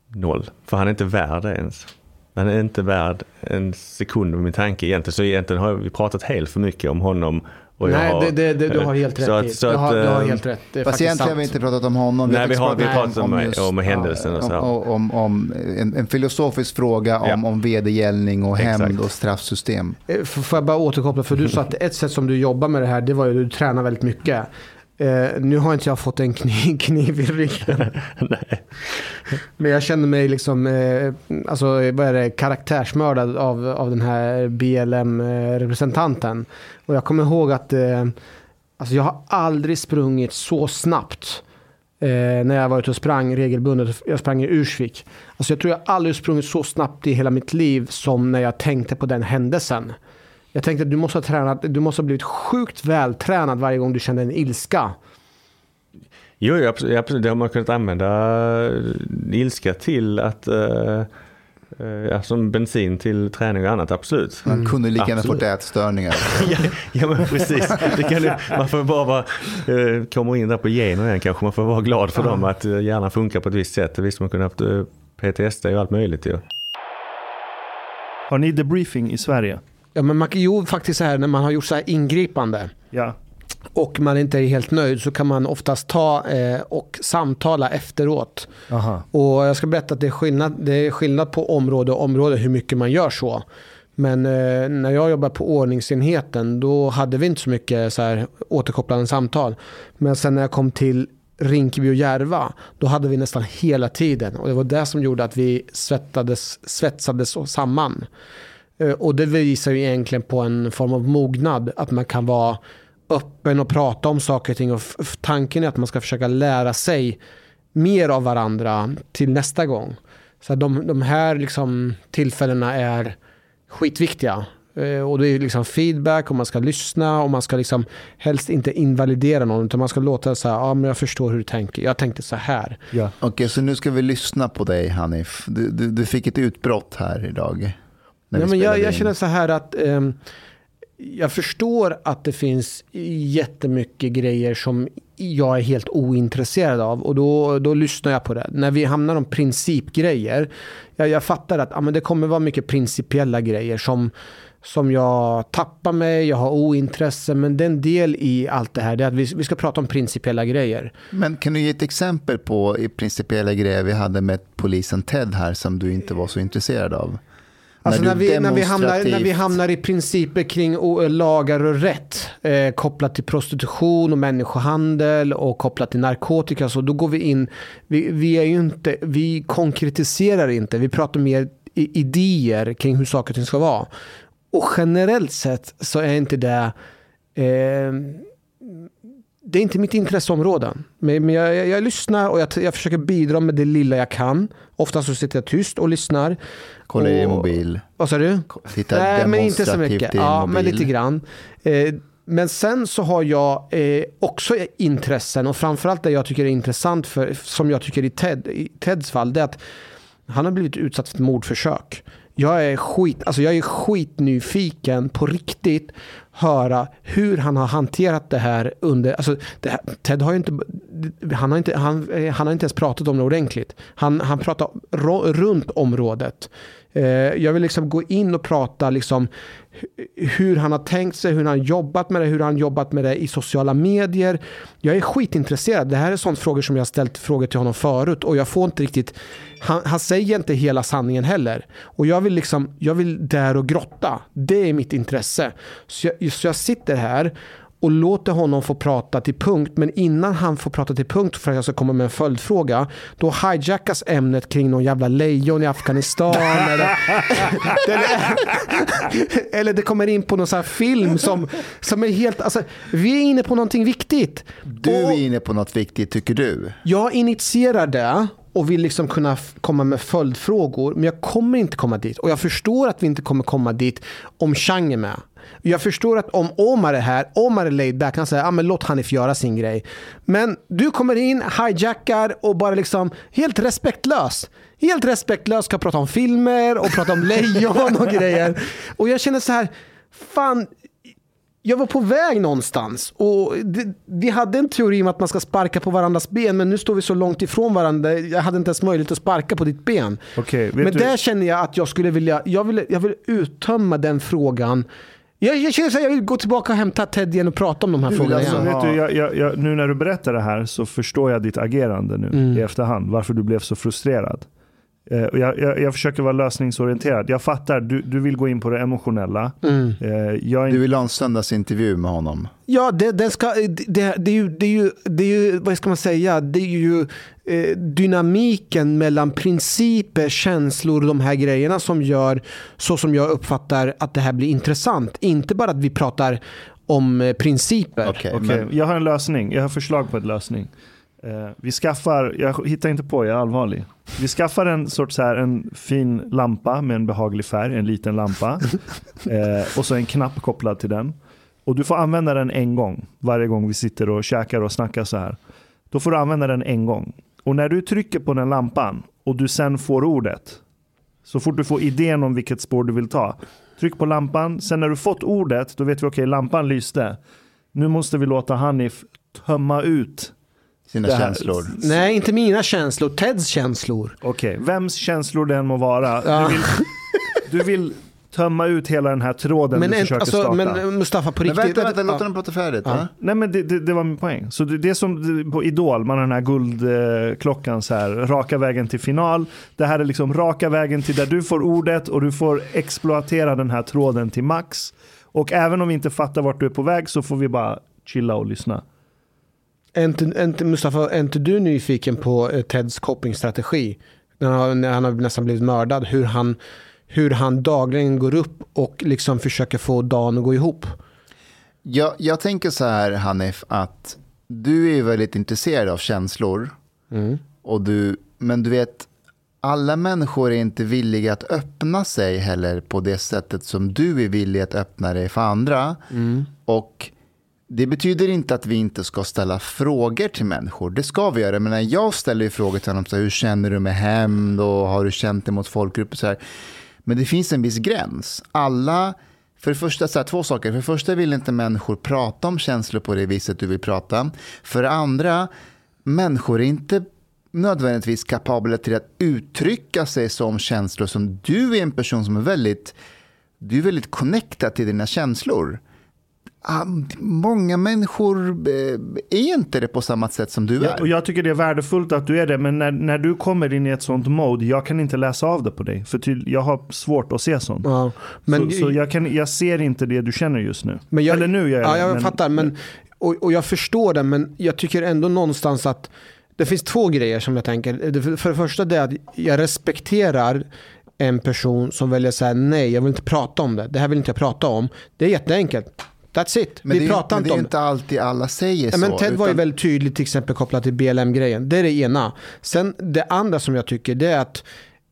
Noll. För han är inte värd det ens. Han är inte värd en sekund av min tanke egentligen. Så egentligen har vi pratat helt för mycket om honom. Och jag Nej, har- det, det, det, du har helt rätt så att, i. så du, att, har, du har eh, helt rätt. Det är Fast egentligen har vi inte pratat om honom. Nej, har vi har- vi pratat om- just- om händelsen och så. Om, om, om en, en filosofisk fråga om, Ja. om vedergällning och Exakt. hämnd och straffsystem. Eh, Får jag bara återkoppla? För du sa att ett sätt som du jobbar med det här, det var ju att du tränar väldigt mycket. Eh, nu har inte jag fått en kniv, kniv i ryggen. Men jag känner mig liksom, eh, alltså vad är det, karaktärsmördad av, av den här BLM-representanten. Och jag kommer ihåg att eh, alltså jag har aldrig sprungit så snabbt. Eh, när jag var ute och sprang regelbundet. Jag sprang i Ursvik. Alltså jag tror jag aldrig sprungit så snabbt i hela mitt liv som när jag tänkte på den händelsen. Jag tänkte att du måste ha tränat, du måste ha blivit sjukt vältränad varje gång du kände en ilska. Jo, jo, absolut, absolut. Det har man kunnat använda eh, ilska till att uh, Ja, som bensin till träning och annat, absolut. Man kunde lika gärna fått ätstörningar. ja, ja men precis. Det kan, ju- man får bara vara, eh, kommer in där på gener igen kanske. Man får vara glad för dem att hjärnan funkar på ett visst sätt. Visst man kunde haft PTSD och allt möjligt ju. Har ni debriefing i Sverige? Ja, men man, jo, faktiskt så här när man har gjort så här ingripande Ja. och man inte är helt nöjd så kan man oftast ta eh, och samtala efteråt. Aha. Och jag ska berätta att det är skillnad, det är skillnad på område och område hur mycket man gör så. Men eh, när jag jobbade på ordningsenheten då hade vi inte så mycket så här, återkopplande samtal. Men sen när jag kom till Rinkeby och Järva då hade vi nästan hela tiden. Och det var det som gjorde att vi svettades, svetsades samman. Eh, Och det visar ju egentligen på en form av mognad. Att man kan vara öppen och prata om saker och ting. Och tanken är att man ska försöka lära sig mer av varandra till nästa gång. Så att de, de här liksom tillfällena är skitviktiga. Eh, Och det är liksom feedback och man ska lyssna och man ska liksom helst inte invalidera någon utan man ska låta så här, ja men jag förstår hur du tänker, jag tänkte så här. Ja. Okej, så nu ska vi lyssna på dig Hanif. Du, du, du fick ett utbrott här idag. Vi men jag, jag känner så här att ehm, jag förstår att det finns jättemycket grejer som jag är helt ointresserad av och då, då lyssnar jag på det. När vi hamnar om principgrejer, jag, jag fattar att ja, men det kommer vara mycket principiella grejer som, som jag tappar mig, jag har ointresse, men det är en del i allt det här, det är att vi, vi ska prata om principiella grejer. Men kan du ge ett exempel på i principiella grejer vi hade med polisen Ted här som du inte var så intresserad av? Alltså när, du vi, när, vi hamnar, när vi hamnar i principer kring lagar och rätt eh, kopplat till prostitution och människohandel och kopplat till narkotika så då går vi in, vi, vi är ju inte, vi konkretiserar inte, vi pratar mer idéer kring hur saker och ting ska vara. Och generellt sett så är inte det eh, det är inte mitt intresseområde. Men, men jag, jag, jag lyssnar och jag, jag försöker bidra med det lilla jag kan. Ofta så sitter jag tyst och lyssnar. Kolla i din mobil. Vad sa du? Titta Nej, men inte så mycket. Ja, men lite grann. Eh, men sen så har jag eh, också intressen och framförallt det jag tycker är intressant för, som jag tycker i, Ted, i Teds fall, det är att han har blivit utsatt för ett mordförsök. Jag är, skit, alltså jag är skitnyfiken på riktigt höra hur han har hanterat det här under... Alltså det här, Ted har ju inte han, har inte... han, eh, han har inte ens pratat om det ordentligt. Han, han pratar ro, runt området. Eh, jag vill liksom gå in och prata liksom hur han har tänkt sig, hur han har jobbat med det, hur han har jobbat med det i sociala medier. Jag är skitintresserad. Det här är sånt frågor som jag har ställt frågor till honom förut och jag får inte riktigt, han, han säger inte hela sanningen heller. Och jag vill liksom, jag vill där och grotta. Det är mitt intresse. Så jag, så jag sitter här och låter honom få prata till punkt. Men innan han får prata till punkt för att jag ska komma med en följdfråga, då hijackas ämnet kring någon jävla lejon i Afghanistan. eller, eller, eller det kommer in på någon sån här film som, som är helt... Alltså, vi är inne på någonting viktigt. Du Och- är inne på något viktigt tycker du. jag initierar det och vill liksom kunna komma med följdfrågor, men jag kommer inte komma dit. Och jag förstår att vi inte kommer komma dit om Chang är med. Jag förstår att om Omar är här, Omar är laid back, han säger ah, men låt Hanif göra sin grej. Men du kommer in, hijackar och bara liksom helt respektlös. Helt respektlös ska prata om filmer och prata om lejon och grejer. Och jag känner så här, fan, jag var på väg någonstans och vi hade en teori om att man ska sparka på varandras ben men nu står vi så långt ifrån varandra. Jag hade inte ens möjlighet att sparka på ditt ben. Vet men du- där känner jag att jag skulle vilja, jag vill, jag vill uttömma den frågan. Jag, jag känner att jag vill gå tillbaka och hämta Ted igen och prata om de här frågorna alltså igen. Du, jag, jag, jag, nu när du berättar det här så förstår jag ditt agerande nu Mm. i efterhand. Varför du blev så frustrerad. Eh, och jag, jag, jag försöker vara lösningsorienterad. Jag fattar, du, du vill gå in på det emotionella. Mm. Eh, jag är Du vill ha en söndagsintervju med honom. Ja, det, det, ska, det, det, är ju, det, är ju, det är ju, vad ska man säga, det är ju eh, dynamiken mellan principer, känslor och de här grejerna som gör, så som jag uppfattar att det här blir intressant. Inte bara att vi pratar om eh, principer. Okej, Okej, men jag har en lösning. Jag har förslag på en lösning. Eh, vi skaffar, jag hittar inte på, jag är allvarlig. Vi skaffar en sorts här, en fin lampa med en behaglig färg, en liten lampa. eh, och så en knapp kopplad till den. Och du får använda den en gång, varje gång vi sitter och käkar och snackar så här. Då får du använda den en gång. Och när du trycker på den lampan och du sen får ordet, så fort du får idén om vilket spår du vill ta, tryck på lampan. Sen när du fått ordet, då vet vi okej, lampan lyste. Nu måste vi låta Hanif tömma ut. Sina här- känslor. Nej, inte mina känslor, Teds känslor. Okej, vems känslor det än må vara. Ja. Du, vill, du vill tömma ut hela den här tråden Men, du en, försöker alltså, starta. men eh, Mustafa, på Men riktigt. vänta, vänta, Ja. låt honom prata färdigt. va? Nej men det, det, det var min poäng. Så det, det är som på Idol, man har den här guldklockan så här, raka vägen till final. Det här är liksom raka vägen till där du får ordet och du får exploatera den här tråden till max. Och även om vi inte fattar vart du är på väg så får vi bara chilla och lyssna. Är inte, är inte, Mustafa, är inte du nyfiken på eh, Teds copingstrategi? När han, när han har nästan blivit mördad. Hur han, hur han dagligen går upp och liksom försöker få dagen att gå ihop. Jag, jag tänker så här, Hanif, att du är väldigt intresserad av känslor. Och du, men du vet, alla människor är inte villiga att öppna sig heller på det sättet som du är villig att öppna dig för andra. Och det betyder inte att vi inte ska ställa frågor till människor. Det ska vi göra. Men när jag ställer ju frågor till honom, så här, hur känner du med hämnd och har du känt dig mot folkgrupper? Så här. Men det finns en viss gräns. Alla, för det första, så här, två saker. För det första vill inte människor prata om känslor på det viset du vill prata. För det andra, människor är inte nödvändigtvis kapabla till att uttrycka sig som känslor som du är en person som är väldigt, du är väldigt connectad till dina känslor. Ah, Många människor eh, är inte det på samma sätt som du Ja, är. och jag tycker det är värdefullt att du är det, men när, när du kommer in i ett sånt mode, jag kan inte läsa av det på dig. För ty, jag har svårt att se sånt. Ja, men, så så jag, kan, jag ser inte det du känner just nu. men jag, Eller nu gör jag ja, jag men- fattar. Men, och, och jag förstår det, men jag tycker ändå någonstans att det finns två grejer som jag tänker. För det första det är att jag respekterar en person som väljer att säga nej, jag vill inte prata om det. Det här vill inte jag prata om. Det är jätteenkelt. That's it. Men Vi det, är- pratar inte det är om det. inte alltid alla säger Ja, så. men Ted var ju utan- väldigt tydlig till exempel kopplat till BLM-grejen. Det är det ena. Sen det andra som jag tycker det är att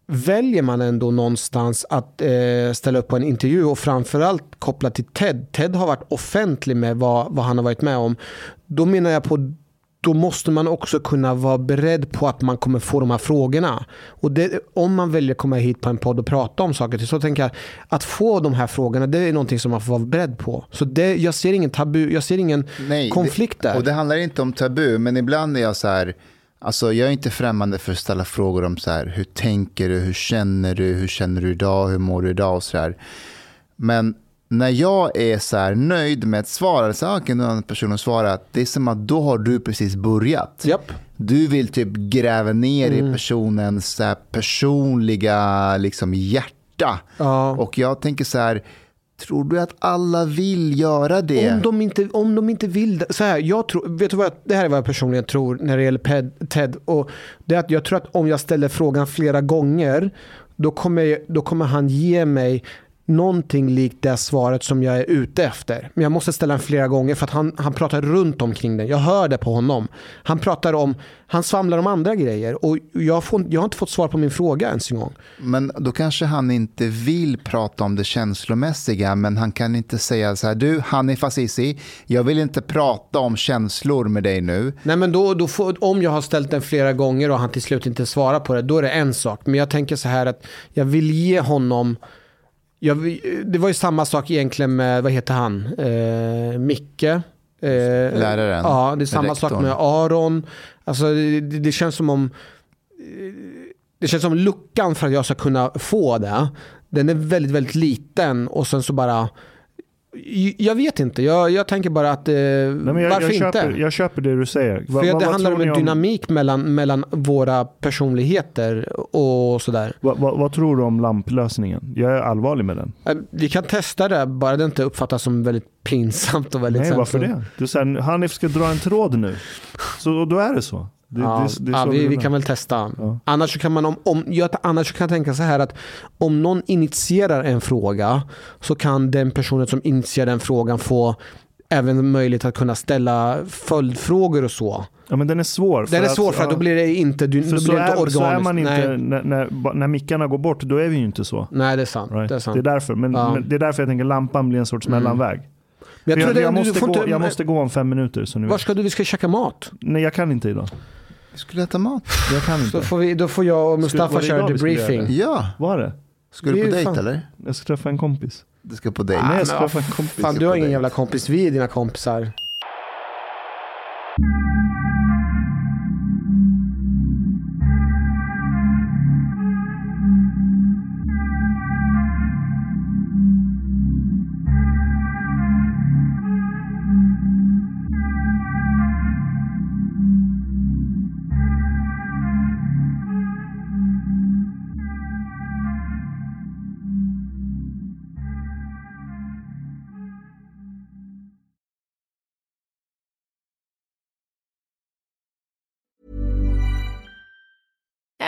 väljer man ändå någonstans att eh, ställa upp på en intervju och framförallt kopplat till Ted. Ted har varit offentlig med vad, vad han har varit med om. Då menar jag på då måste man också kunna vara beredd på att man kommer få de här frågorna. Och det, om man väljer att komma hit på en podd och prata om saker, så tänker jag att få de här frågorna, det är någonting som man får vara beredd på. Så det, jag ser ingen tabu, jag ser ingen Nej, konflikt det, där. Och det handlar inte om tabu, men ibland är jag så här, alltså jag är inte främmande för att ställa frågor om så här, hur tänker du, hur känner du, hur känner du idag, hur mår du idag och så här. Men när jag är så nöjd med ett svar, eller så här, kan någon person har svarat, det är som att då har du precis börjat. Japp. Du vill typ gräva ner Mm. i personens så personliga liksom, hjärta. Ja. Och jag tänker så här, tror du att alla vill göra det? Om de inte, om de inte vill det. Så här, jag tror, vet du vad, jag- det här är vad jag personligen tror när det gäller Ted. Och det är att jag tror att om jag ställer frågan flera gånger då kommer, då kommer han ge mig någonting likt det svaret som jag är ute efter. Men jag måste ställa den flera gånger för att han, han pratar runt omkring den. Jag hör det på honom. Han pratar om, han svamlar om andra grejer och jag, får, jag har inte fått svar på min fråga ens en gång. Men då kanske han inte vill prata om det känslomässiga, men han kan inte säga så här, du Hanif Azizi, jag vill inte prata om känslor med dig nu. Nej men då, då får, om jag har ställt den flera gånger och han till slut inte svarar på det, då är det en sak. Men jag tänker så här att jag vill ge honom jag, det var ju samma sak egentligen med, vad heter han, eh, Micke. Eh, Läraren. Ja, det är samma Rektorn. sak med Aron. Alltså det, det känns som om det känns som luckan för att jag ska kunna få det. Den är väldigt, väldigt liten och sen så bara jag vet inte, jag, jag tänker bara att eh, Nej, jag, varför jag, inte? köper, jag köper det du säger. Va- För va- det handlar om en dynamik mellan, mellan våra personligheter och sådär. Va, va, vad tror du om lamplösningen? Jag är allvarlig med den. Eh, Vi kan testa det, bara det inte uppfattas som väldigt pinsamt och väldigt Nej, varför så- det? Du säger Hanif ska dra en tråd nu. Så då är det så. Det, Ja, det, det ja, vi, vi kan väl testa. Ja. Annars kan man om, om, jag, annars kan jag tänka så här att om någon initierar en fråga så kan den personen som initierar den frågan få även möjlighet att kunna ställa följdfrågor och så. Ja, men den är svår. Den är svår för att då blir det inte, du, då så, blir det inte är, organiskt. så är man inte, Nej, när, när, när mickarna går bort, då är vi ju inte så. nej, det är sant. Right? Det är sant. Det är därför. Men, Ja. men det är därför jag tänker lampan blir en sorts Mm. mellanväg. Jag det, jag, du måste gå, inte, jag måste gå om fem minuter. Så nu Var ska du? Vi ska käka mat. Nej, jag kan inte idag. Vi skulle äta mat. Jag kan Så inte. får vi, då får jag och var Mustafa köra skulle göra debriefing. Ja, Vad är det? ska du på dejt fan- eller? Jag ska träffa en kompis. Du ska på dejt. Nej, jag ska träffa en kompis. Fan, du har ingen jävla kompis. Vi är dina kompisar.